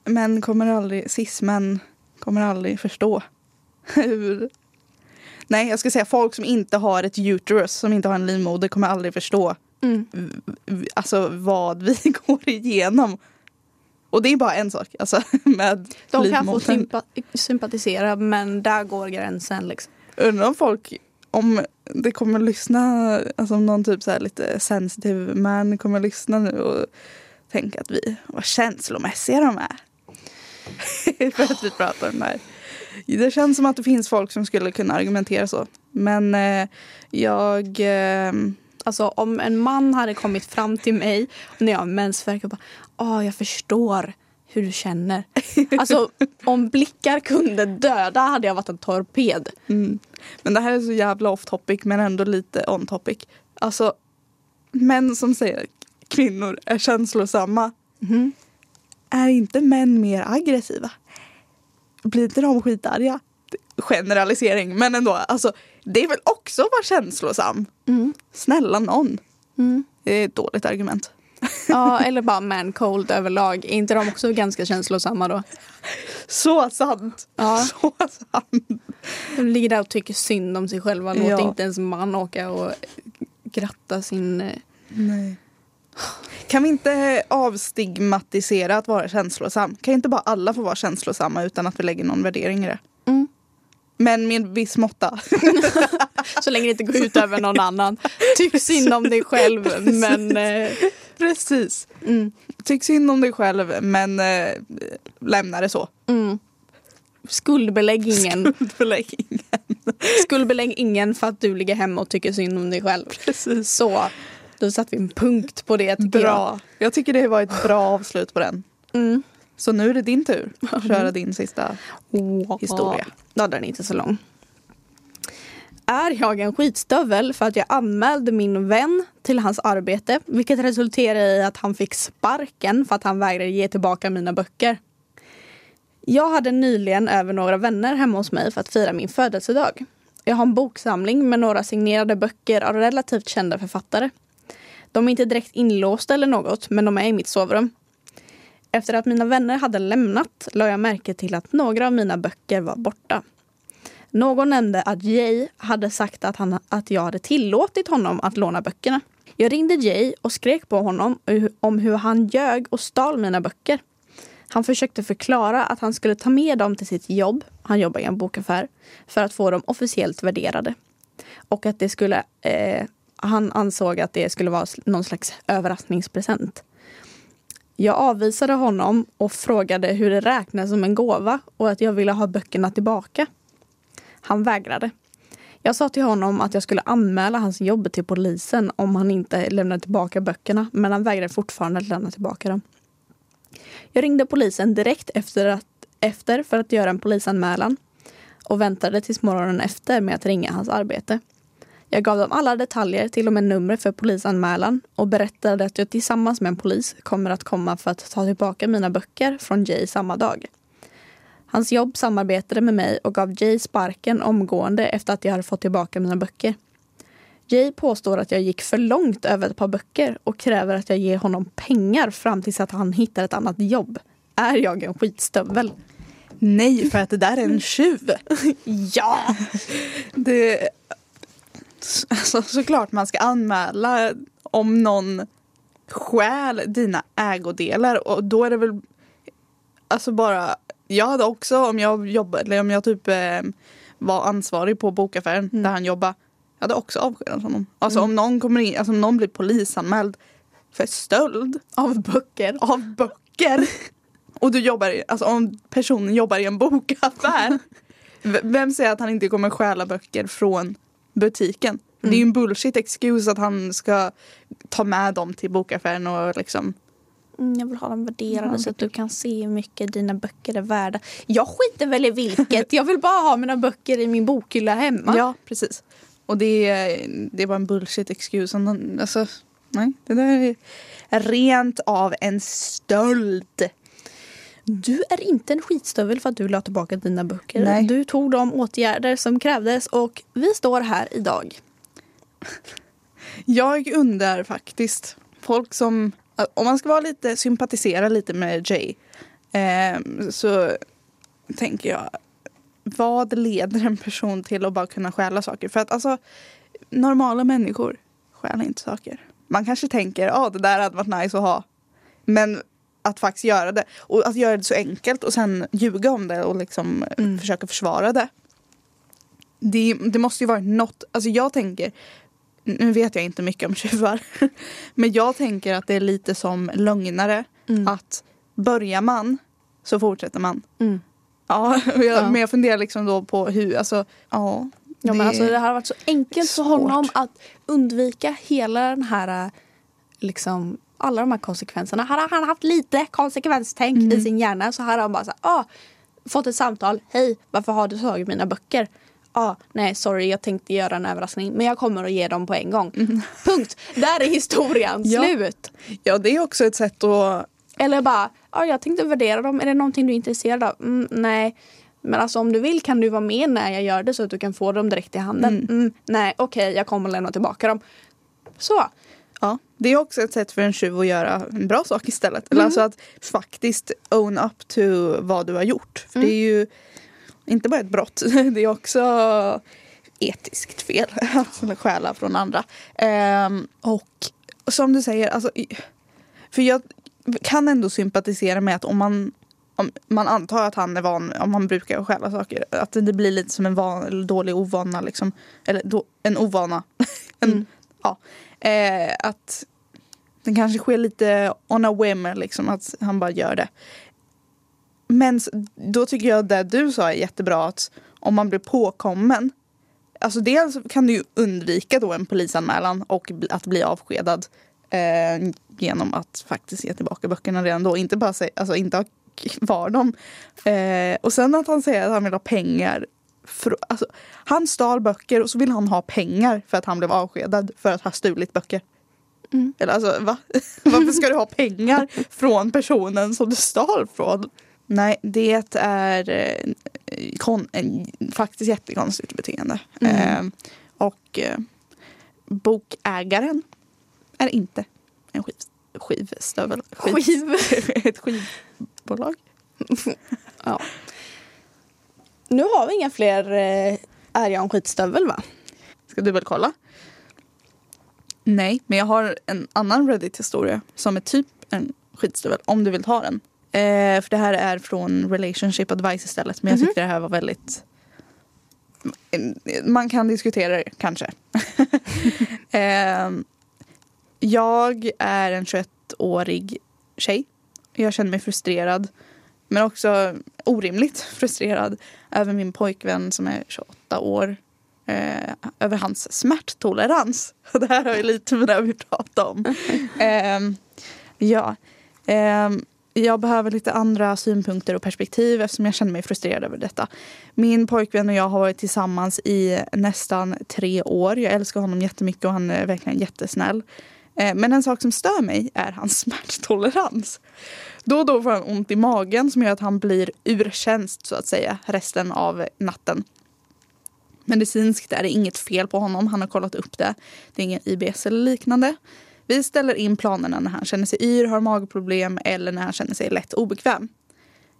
Män kommer aldrig, cis-män kommer aldrig förstå [laughs] hur... Nej, jag ska säga folk som inte har ett uterus, som inte har en livmoder kommer aldrig förstå Mm. alltså, vad vi [laughs] går igenom. Och det är bara en sak, alltså [laughs] med De kan få sympa sympatisera men där går gränsen. Liksom. Undrar om folk, om det kommer lyssna, alltså om någon typ så här lite sensitiv man kommer lyssna nu och tänka att vi, vad känslomässiga de är. [laughs] För att vi pratar om det här. Det känns som att det finns folk som skulle kunna argumentera så. Men eh, jag... Eh, Alltså om en man hade kommit fram till mig när jag har mensvärk och bara Åh, jag förstår hur du känner. [laughs] Alltså om blickar kunde döda hade jag varit en torped. mm. Men det här är så jävla off topic men ändå lite on topic. Alltså, män som säger kvinnor är känslosamma Mhm. är inte män mer aggressiva? Blir inte de skitarga? Generalisering, men ändå. Alltså, det är väl också att vara känslosam? Mm. Snälla någon. Mm. Det är ett dåligt argument. [laughs] Ja, eller bara man cold överlag. Är inte de också ganska känslosamma då? Så sant! Ja. Så sant! De ligger där och tycker synd om sig själva. Låt Ja. inte ens man åka och gratta sin... eh, Nej. Kan vi inte avstigmatisera att vara känslosam? Kan inte bara alla få vara känslosamma utan att vi lägger någon värdering i det? Mm. Men med viss måtta. [laughs] Så länge det inte går ut över någon annan. Tyck synd om dig själv [laughs] men... Eh, Precis. mm, Tyck synd om dig själv men eh, lämna det så. mm. Skuldbelägg ingen. Skuldbelägg ingen för att du ligger hemma och tycker synd om dig själv. Precis. Så, då satte vi en punkt på det Bra. Jag tycker det var ett bra avslut på den. jag. Mm. Så nu är det din tur att köra din sista. Historia. Ja, den är inte så lång. Är jag en skitstövel för att jag anmälde min vän till hans arbete vilket resulterade i att han fick sparken för att han vägrade ge tillbaka mina böcker? Jag hade nyligen över några vänner hemma hos mig för att fira min födelsedag. Jag har en boksamling med några signerade böcker av relativt kända författare. De är inte direkt inlåsta eller något, men de är i mitt sovrum. Efter att mina vänner hade lämnat la jag märke till att några av mina böcker var borta. Någon nämnde att Jay hade sagt att, han, att jag hade tillåtit honom att låna böckerna. Jag ringde Jay och skrek på honom om hur han ljög och stal mina böcker. Han försökte förklara att han skulle ta med dem till sitt jobb, han jobbar i en bokaffär, för att få dem officiellt värderade. Och att det skulle, eh, han ansåg att det skulle vara någon slags överraskningspresent. Jag avvisade honom och frågade hur det räknas som en gåva och att jag ville ha böckerna tillbaka. Han vägrade. Jag sa till honom att jag skulle anmäla hans jobb till polisen om han inte lämnade tillbaka böckerna men han vägrade fortfarande att lämna tillbaka dem. Jag ringde polisen direkt efter, att, efter för att göra en polisanmälan och väntade tills morgonen efter med att ringa hans arbete. Jag gav dem alla detaljer, till och med numret för polisanmälan och berättade att jag tillsammans med en polis kommer att komma för att ta tillbaka mina böcker från Jay samma dag. Hans jobb samarbetade med mig och gav Jay sparken omgående efter att jag hade fått tillbaka mina böcker. Jay påstår att jag gick för långt över ett par böcker och kräver att jag ger honom pengar fram tills att han hittar ett annat jobb. Är jag en skitstövel? Nej, för att det där är en tjuv. [laughs] Ja! Det, alltså, såklart man ska anmäla om någon stjäl dina ägodelar och då är det väl alltså bara jag hade också om jag jobbade eller om jag typ eh, var ansvarig på bokaffären Mm. där han jobbade. Jag hade också avskedat honom. Alltså Mm. om någon kommer in, alltså om någon blir polisanmäld för stöld Av böcker. av böcker. Och du jobbar, i- alltså om personen jobbar i en bokaffär. [laughs] Vem säger att han inte kommer stjäla böcker från butiken? Det är ju en bullshit excuse att han ska ta med dem till bokaffären och liksom Mm, jag vill ha dem värderade Ja. så att du kan se hur mycket dina böcker är värda. Jag skiter väl i vilket. Jag vill bara ha mina böcker i min bokhylla hemma. Ja, precis. Och det, är- det var en bullshit excuse. Alltså, nej, det där är rent av en stöld. Du är inte en skitstövel för att du la tillbaka dina böcker. Nej. Du tog de åtgärder som krävdes och vi står här idag. Jag undrar faktiskt, folk som, om man ska vara lite, sympatisera lite med Jay eh, så tänker jag, vad leder en person till att bara kunna stjäla saker? För att alltså, normala människor stjäl inte saker. Man kanske tänker, ja det där hade varit nice att ha. Men att faktiskt göra det och att göra det så enkelt och sen ljuga om det och liksom Mm. försöka försvara det. det. Det måste ju vara något, alltså jag tänker nu vet jag inte mycket om [laughs] tjuvar. Men jag tänker att det är lite som lögnare. Mm. Att börjar man så fortsätter man. Mm. Ja, jag, Ja. men jag funderar liksom då på hur, alltså ja. Ja, men alltså, det här har varit så enkelt för honom att undvika hela den här, liksom, alla de här konsekvenserna. Hade han haft lite konsekvenstänk Mm. i sin hjärna så hade han bara så här, ah, fått ett samtal. Hej, varför har du tagit mina böcker? Ah, nej, sorry, jag tänkte göra en överraskning men jag kommer att ge dem på en gång. [laughs] Punkt. Där är historien Mm. Ja. slut. ja, det är också ett sätt att Eller bara, ah, jag tänkte värdera dem. Är det någonting du är intresserad av? Mm, nej. Men alltså om du vill kan du vara med när jag gör det så att du kan få dem direkt i handen. Mm. Mm, nej, okej, jag kommer lämna tillbaka dem. Så. Ja, det är också ett sätt för en tjuv att göra en bra sak istället. Mm. alltså att faktiskt own up to vad du har gjort. För det är ju inte bara ett brott, [laughs] det är också etiskt fel [laughs] att stjäla från andra. Ehm, och som du säger, alltså, för jag kan ändå sympatisera med att om man om, man antar att han är van, om han brukar stjäla saker, att det blir lite som en van, dålig ovana liksom. Eller då, en ovana. [laughs] en, Mm. ja eh, att det kanske sker lite on a whim, liksom, att han bara gör det. Men då tycker jag det du sa är jättebra att om man blir påkommen Alltså dels kan du ju undvika då en polisanmälan och att bli avskedad eh, genom att faktiskt ge tillbaka böckerna redan då. Inte bara säga, alltså inte ha kvar dem. Eh, och sen att han säger att han vill ha pengar. För, alltså, han stal böcker och så vill han ha pengar för att han blev avskedad för att ha stulit böcker. Mm. Eller alltså va? [laughs] Varför ska du ha pengar från personen som du stal från? Nej, det är eh, kon- en, faktiskt jättekonstigt beteende. Mm. Eh, och eh, bokägaren är inte en skiv, skivstövel. Skiv. [laughs] Ett skivbolag. [laughs] Ja. Nu har vi inga fler eh, Är jag en skitstövel va? Ska du väl kolla? Nej, men jag har en annan Reddit-historia som är typ en skitstövel om du vill ta den. Eh, för det här är från Relationship Advice istället men jag Mhm. tyckte det här var väldigt man kan diskutera det kanske. [laughs] eh, jag är en 21-årig tjej. Jag känner mig frustrerad men också orimligt [laughs] frustrerad över min pojkvän som är 28 år eh, över hans smärttolerans. [laughs] Det här har ju lite med det vi pratade om. [laughs] Ehm, ja. Ehm, jag behöver lite andra synpunkter och perspektiv eftersom jag känner mig frustrerad över detta. Min pojkvän och jag har varit tillsammans i nästan tre år. Jag älskar honom jättemycket och han är verkligen jättesnäll. Eh, men en sak som stör mig är hans [laughs] smärttolerans. Då och då får han ont i magen som gör att han blir ur tjänst så att säga resten av natten. Medicinskt är det inget fel på honom, han har kollat upp det. Det är ingen IBS eller liknande. Vi ställer in planerna när han känner sig yr, har magproblem eller när han känner sig lätt obekväm.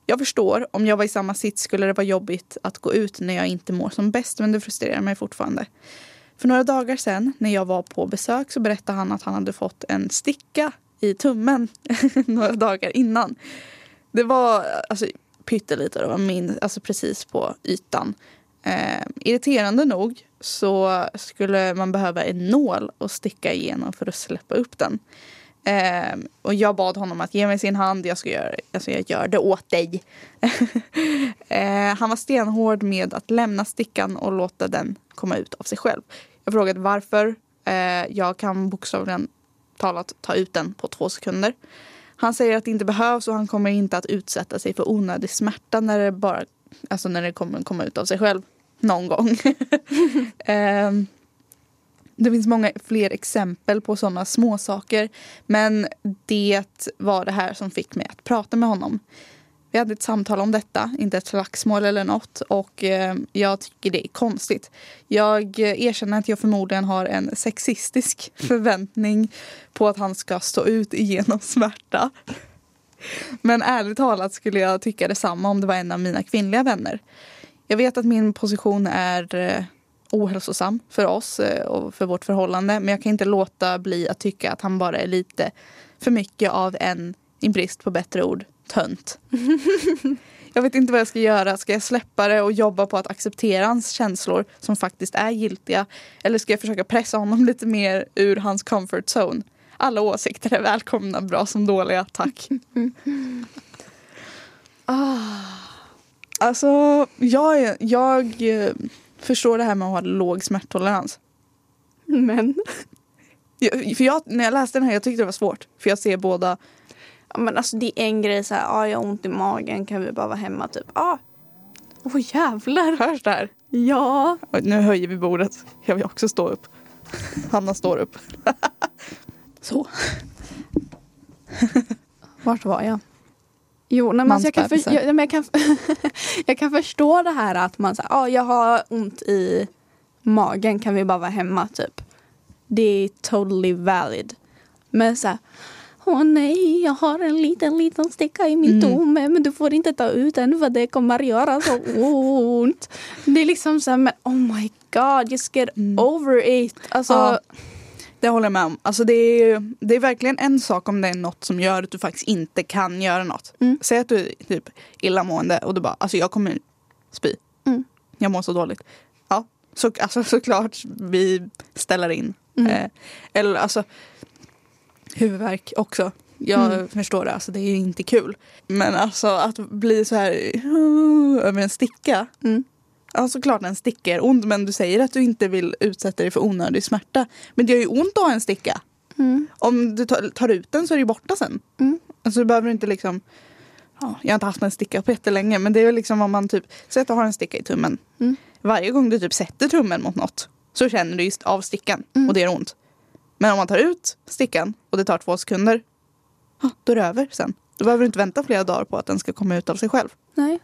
Jag förstår, om jag var i samma sits skulle det vara jobbigt att gå ut när jag inte mår som bäst men det frustrerar mig fortfarande. För några dagar sedan när jag var på besök så berättade han att han hade fått en sticka i tummen [laughs] några dagar innan. Det var alltså, pyttelite, det var min, alltså precis på ytan. Eh, irriterande nog så skulle man behöva en nål att sticka igenom för att släppa upp den. Eh, och jag bad honom att ge mig sin hand, jag, ska göra, alltså jag gör det åt dig. [laughs] eh, han var stenhård med att lämna stickan och låta den komma ut av sig själv. Jag frågade varför. Eh, jag kan bokstavligen talat ta ut den på två sekunder. Han säger att det inte behövs och han kommer inte att utsätta sig för onödig smärta när det bara Alltså när det kommer komma ut av sig själv. Någon gång. [laughs] Ehm, det finns många fler exempel på sådana små saker. Men det var det här som fick mig att prata med honom. Vi hade ett samtal om detta, inte ett slagsmål eller något. Och eh, jag tycker det är konstigt. Jag erkänner att jag förmodligen har en sexistisk förväntning på att han ska stå ut igenom [laughs] smärta. Men ärligt talat skulle jag tycka detsamma om det var en av mina kvinnliga vänner. Jag vet att min position är eh, ohälsosam för oss eh, och för vårt förhållande. Men jag kan inte låta bli att tycka att han bara är lite för mycket av en, i brist på bättre ord, tönt. [laughs] jag vet inte vad jag ska göra. Ska jag släppa det och jobba på att acceptera hans känslor som faktiskt är giltiga? Eller ska jag försöka pressa honom lite mer ur hans comfort zone? Alla åsikter är välkomna, bra som dåliga, tack. [laughs] Alltså, jag, jag eh, förstår det här med att ha låg smärttolerans. Men, Jag, för jag, när jag läste den här jag tyckte det var svårt. För jag ser båda. ja, men alltså det är en grej så här, ah, jag har ont i magen, kan vi bara vara hemma typ? Ah. Åh jävlar! Hörs det här? Ja. Nu höjer vi bordet. Jag vill också stå upp. Hanna står upp. Så. [laughs] Vart var jag? Jo, nej, men alltså jag, kan för, jag, men jag, kan, [laughs] jag kan förstå det här att man säger, ah, jag har ont i magen, kan vi bara vara hemma typ. Det är totally valid. Men så här, åh nej, jag har en liten, liten sticka i min Mm. tumme, men du får inte ta ut den för det kommer göra så ont. Det är liksom så här, men oh my god, just get Mm. over it. Alltså, Ja. Det håller jag med om. Alltså det, är, det är verkligen en sak om det är något som gör att du faktiskt inte kan göra något. Mm. Säg att du är typ illamående och du bara, alltså jag kommer spy. Mm. Jag mår så dåligt. Ja, så, alltså, [laughs] såklart vi ställer in. Mm. Eh, eller alltså huvudvärk också. Jag Mm. förstår det, alltså det är inte kul. Men alltså att bli så här [laughs] över en sticka. Mm. Ja såklart en sticka är ont men du säger att du inte vill utsätta dig för onödig smärta. Men det gör ju ont att ha en sticka. Mm. Om du tar, ut den så är det ju borta sen. Mm. Alltså du behöver inte liksom ja, Jag har inte haft en sticka på jättelänge men det är liksom om man typ Säg att du har en sticka i tummen. Mm. Varje gång du typ sätter tummen mot något så känner du just av stickan Mm. och det gör ont. Men om man tar ut stickan och det tar två sekunder [gasps] då är det över sen. Då behöver du inte vänta flera dagar på att den ska komma ut av sig själv. Nej.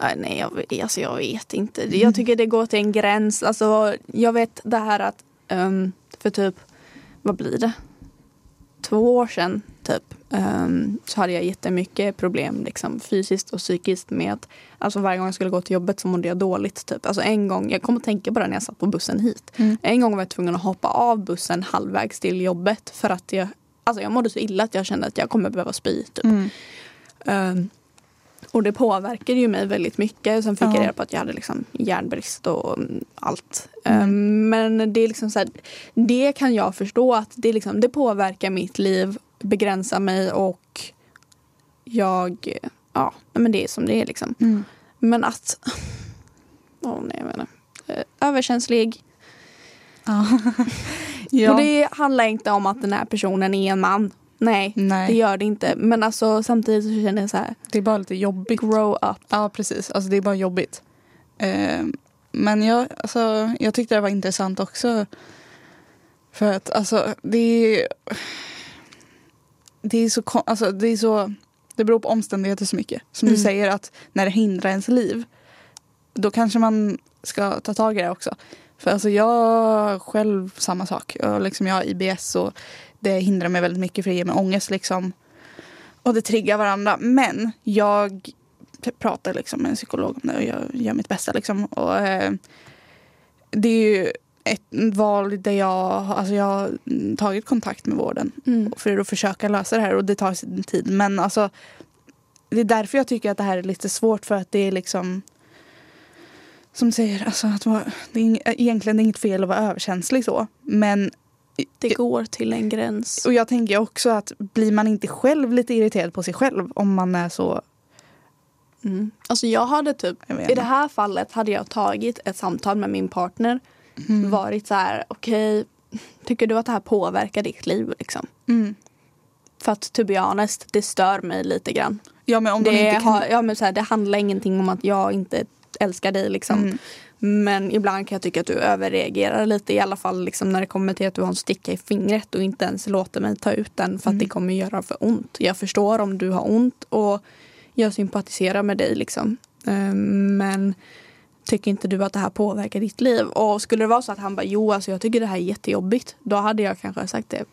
Nej, nej jag, alltså jag vet inte. Jag tycker det går till en gräns. Alltså, jag vet det här att ehm, för typ, vad blir det? Två år sedan typ ehm, så hade jag jättemycket problem liksom, fysiskt och psykiskt med att alltså, varje gång jag skulle gå till jobbet så mådde jag dåligt. Typ. Alltså, en gång, jag kommer att tänka på det när jag satt på bussen hit. Mm. En gång var jag tvungen att hoppa av bussen halvvägs till jobbet för att jag, alltså, jag mådde så illa att jag kände att jag kommer behöva spy. Typ. Mm. Ehm, och det påverkade ju mig väldigt mycket. Sen fick Ja. jag reda på att jag hade liksom järnbrist och allt. Mm. Ehm, men det är liksom så här, det kan jag förstå att det, liksom, det påverkar mitt liv, begränsar mig och jag, ja, men det är som det är liksom. Mm. Men att, [laughs] åh nej jag menar, eh, överkänslig. Ja. [laughs] ja. Och det handlar inte om att den här personen är en man. Nej, Nej, det gör det inte. Men alltså samtidigt så känner jag så här, det är bara lite jobbigt. grow up. Ja, precis. Alltså det är bara jobbigt. Eh, men jag, alltså, jag tyckte det var intressant också. För att alltså det är... Det är så... Alltså, det är så... Det beror på omständigheter så mycket. Som du Mm. säger att när det hindrar ens liv. Då kanske man ska ta tag i det också. För alltså jag själv samma sak. Jag, liksom, jag har IBS och det hindrar mig väldigt mycket för det ger mig ångest liksom. Och det triggar varandra. Men jag pratar liksom med en psykolog om det och jag gör mitt bästa. Liksom. Och, eh, det är ju ett val där jag, alltså jag har tagit kontakt med vården Mm. för att försöka lösa det här och det tar sin tid. Men alltså, det är därför jag tycker att det här är lite svårt för att det är liksom som säger, alltså att vara, det är egentligen inget fel att vara överkänslig så. Men, Det går till en gräns. och jag tänker också att blir man inte själv lite irriterad på sig själv om man är så, Mm. Alltså jag hade typ, jag i det här fallet hade jag tagit ett samtal med min partner. Mm. Varit så här, okej, tycker du att det här påverkar ditt liv liksom? Mm. För att to be honest, det stör mig lite grann. Ja men om de Det, inte kan... har, ja, men så här, det handlar ingenting om att jag inte älskar dig liksom. Men ibland kan jag tycka att du överreagerar lite i alla fall liksom, när det kommer till att du har en sticka i fingret och inte ens låter mig ta ut den för att Mm. det kommer göra för ont. Jag förstår om du har ont och jag sympatiserar med dig liksom. Ehm, Men tycker inte du att det här påverkar ditt liv? Och skulle det vara så att han bara jo alltså jag tycker det här är jättejobbigt. Då hade jag kanske sagt det.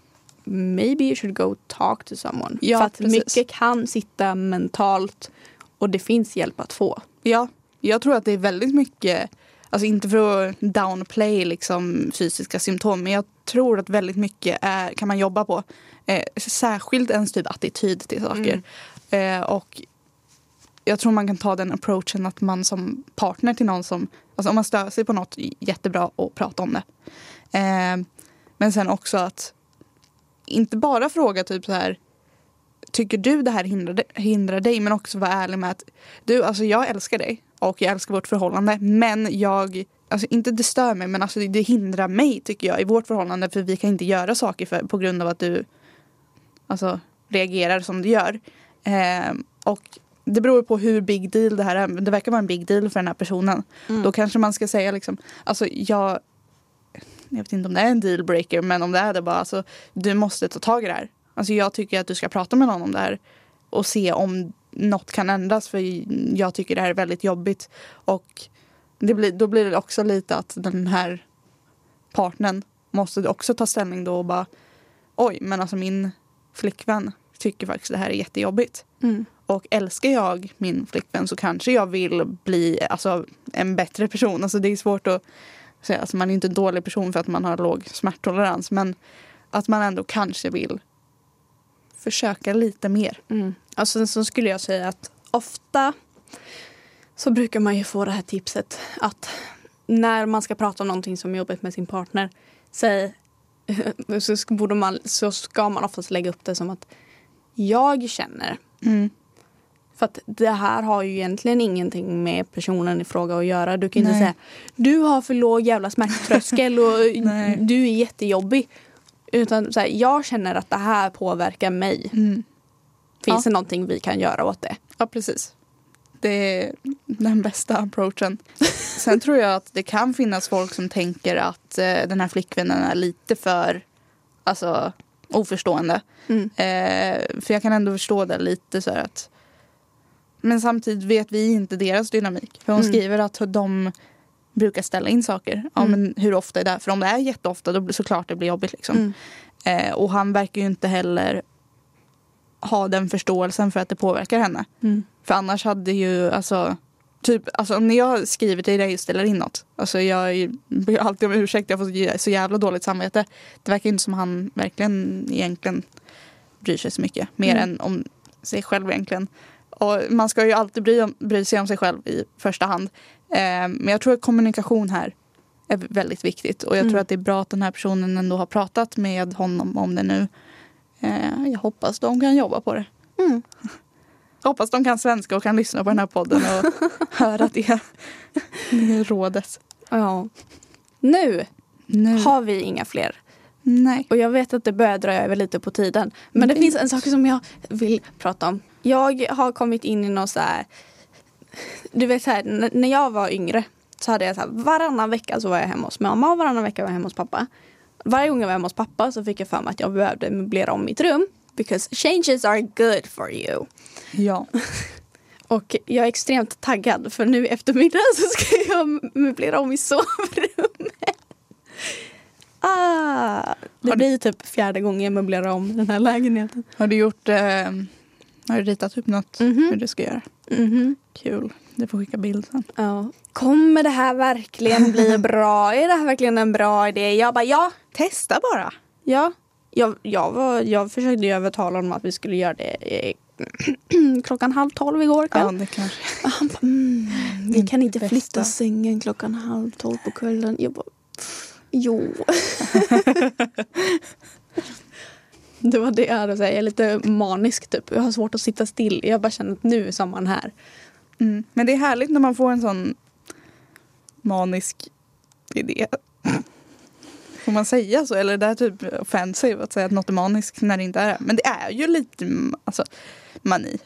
Maybe you should go talk to someone. Ja, för att precis. mycket kan sitta mentalt och det finns hjälp att få. Ja, jag tror att det är väldigt mycket, alltså inte för att downplay liksom fysiska symptom, men jag tror att väldigt mycket är, kan man jobba på. Eh, särskilt ens typ attityd till saker. Eh, och jag tror man kan ta den approachen att man som partner till någon som, alltså om man stör sig på något, jättebra att prata om det. Eh, men sen också att inte bara fråga typ så här Tycker du det här hindrar, hindrar dig? Men också vara ärlig med att du, alltså jag älskar dig och jag älskar vårt förhållande. Men jag, alltså inte det stör mig men alltså det hindrar mig tycker jag i vårt förhållande. För vi kan inte göra saker för, på grund av att du alltså, reagerar som du gör. Eh, och det beror på hur big deal det här är. Det verkar vara en big deal för den här personen. Mm. Då kanske man ska säga liksom, alltså jag, jag vet inte om det är en dealbreaker men om det är det bara, alltså du måste ta tag i det här. Alltså jag tycker att du ska prata med någon om det här och se om något kan ändras för jag tycker det här är väldigt jobbigt. Och det blir, då blir det också lite att den här partnern måste också ta ställning då och bara oj men alltså min flickvän tycker faktiskt det här är jättejobbigt. Mm. Och älskar jag min flickvän så kanske jag vill bli alltså, en bättre person. Alltså, det är svårt att säga, alltså man är inte en dålig person för att man har låg smärttolerans men att man ändå kanske vill försöka lite mer. Mm. Och sen så skulle jag säga att ofta så brukar man ju få det här tipset att när man ska prata om någonting som är jobbigt med sin partner säg, [laughs] så, borde man, så ska man oftast lägga upp det som att jag känner Mm. För att det här har ju egentligen ingenting med personen i fråga att göra. Du kan inte Nej. säga du har för låg jävla smärttröskel och [laughs] du är jättejobbig. Utan så här, jag känner att det här påverkar mig. Mm. Finns Ja. det någonting vi kan göra åt det? Ja, precis. Det är den bästa approachen. Sen tror jag att det kan finnas folk som tänker att eh, den här flickvännen är lite för alltså, oförstående. Mm. Eh, för jag kan ändå förstå det lite så här att men samtidigt vet vi inte deras dynamik. För hon Mm. skriver att de brukar ställa in saker. Ja, Mm. men hur ofta är det? För om det är jätteofta då såklart det blir jobbigt. Liksom. Mm. Eh, och han verkar ju inte heller ha den förståelsen för att det påverkar henne. Mm. För annars hade ju, alltså, typ, alltså när jag skriver till dig och ställer in något. Alltså jag är- ber alltid om ursäkt, jag får så- så jävla dåligt samvete. Det verkar inte som han verkligen egentligen bryr sig så mycket. Mer Mm. än om sig själv egentligen. Och man ska ju alltid bry, om, bry sig om sig själv i första hand. Eh, men jag tror att kommunikation här är väldigt viktigt. Och jag Mm. tror att det är bra att den här personen ändå har pratat med honom om det nu. Eh, jag hoppas de kan jobba på det. Mm. [laughs] Hoppas de kan svenska och kan lyssna på den här podden och [laughs] höra det, det rådet. Ja. Nu Nu. har vi inga fler. Nej. Och jag vet att det börjar dra över lite på tiden. Men det finns en sak som jag vill prata om. Jag har kommit in i någon så här... Du vet så här, när jag var yngre så hade jag så här, varannan vecka så var jag hemma hos mamma och varannan vecka var jag hemma hos pappa. Varje gång jag var hemma hos pappa så fick jag för mig att jag behövde möblera om mitt rum. Because changes are good for you. Ja. [laughs] Och jag är extremt taggad för nu i eftermiddag så ska jag möblera om i sovrummet. [laughs] Ah, det Har du- blir typ fjärde gången jag möblerar om den här lägenheten. Har du gjort, eh, har du ritat upp något Mhm. hur du ska göra? Mhm. Kul. Du får skicka bild sen. Ja. Kommer det här verkligen bli [laughs] bra? Är det här verkligen en bra idé? Jag bara ja, Testa bara. ja. Jag, jag, var, jag försökte övertala honom att vi skulle göra det eh, [clears throat] klockan halv tolv igår kväll. Ja, det kanske. Han bara, mm, vi kan inte bästa. flytta sängen klockan halv tolv på kvällen. Jag bara, jo. [laughs] [laughs] [laughs] det var det jag hade att säga. Jag är lite manisk typ. Jag har svårt att sitta still. Jag bara känner att nu är sommaren här. Mm. Men det är härligt när man får en sån manisk idé. Får man säga så? Eller det är typ offensive att säga att något är maniskt när det inte är det? Men det är ju lite alltså, mani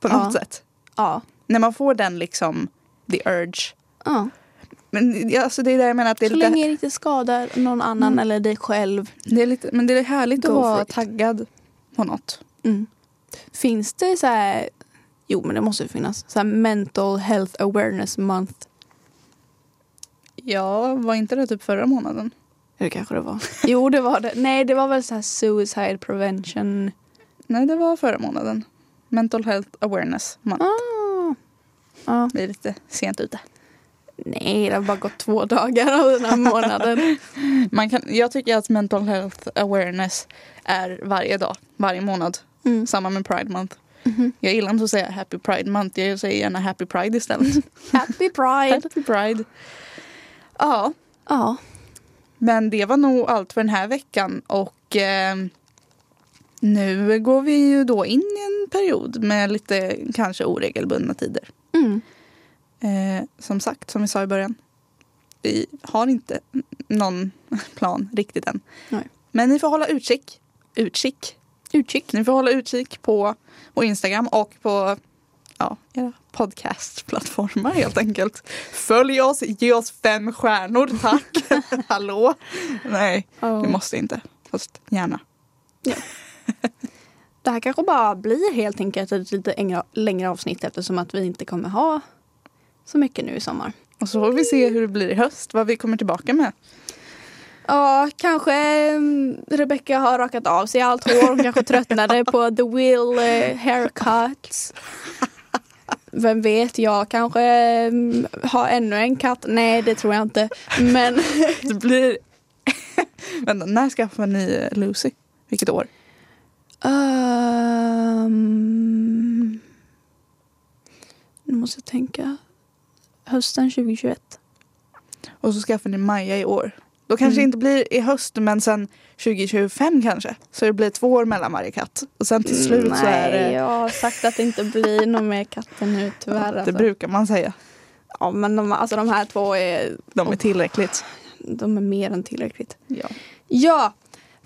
på något Ja. sätt. Ja. När man får den liksom, the urge. ja. Men alltså, det är det jag menar att det är Så lite, länge det inte skadar någon annan Mm. eller dig själv. det är lite men det är härligt att Go vara taggad på något. Mm. Finns det så här, jo men det måste finnas, så mental health awareness month. Ja, var inte det typ förra månaden? Det kanske det var. Jo det var det. Nej det var väl så här suicide prevention. Nej, det var förra månaden. Mental health awareness. Man, Ah. Ja. Vi är lite sent ute. Nej, det har bara gått två dagar av den här månaden. [laughs] Man kan, jag tycker att mental health awareness är varje dag, varje månad. Mm. Samma med Pride Month. Mhm. Jag gillar inte att säga Happy Pride Month, jag säger gärna Happy Pride istället. [laughs] Happy Pride. Happy Pride. Ja, Ja. men det var nog allt för den här veckan och eh, nu går vi ju då in i en period med lite kanske oregelbundna tider. Mm. Eh, som sagt, som vi sa i början. Vi har inte någon [laughs] plan riktigt än. Nej. Men ni får hålla utkik. Utkik. Utkik. Ni får hålla utkik på vår Instagram och på ja, era podcastplattformar helt enkelt. Följ oss, ge oss fem stjärnor tack. [laughs] Hallå? Nej, Ja. vi måste inte. Fast gärna. Det här kanske bara blir helt enkelt ett lite längre avsnitt eftersom att vi inte kommer ha så mycket nu i sommar. Och så får vi se hur det blir i höst, vad vi kommer tillbaka med. Ja, kanske mm, Rebecca har rakat av sig allt hår. Hon kanske tröttnade på the will eh, haircuts. vem vet, jag kanske mm, har ännu en katt. Nej, det tror jag inte. Men [laughs] Det blir... [laughs] Vänta, när skaffade ni Lucy? Vilket år? um, nu måste jag tänka. Hösten 2021. Och så skaffade ni Maja i år. Då kanske det Mm. inte blir i höst men sen 2025 kanske. Så det blir två år mellan varje katt. Och sen till slut så är det... jag har sagt att det inte blir någon mer katter nu tyvärr. Det alltså. brukar man säga. Ja, men de, alltså, de här två är, De är tillräckligt. de är mer än tillräckligt. Ja. Ja,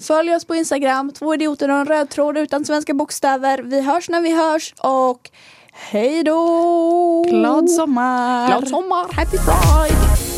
följ oss på Instagram, två idioter och en röd tråd utan svenska bokstäver. Vi hörs när vi hörs och hej då! Glad sommar! Glad sommar! Happy Pride!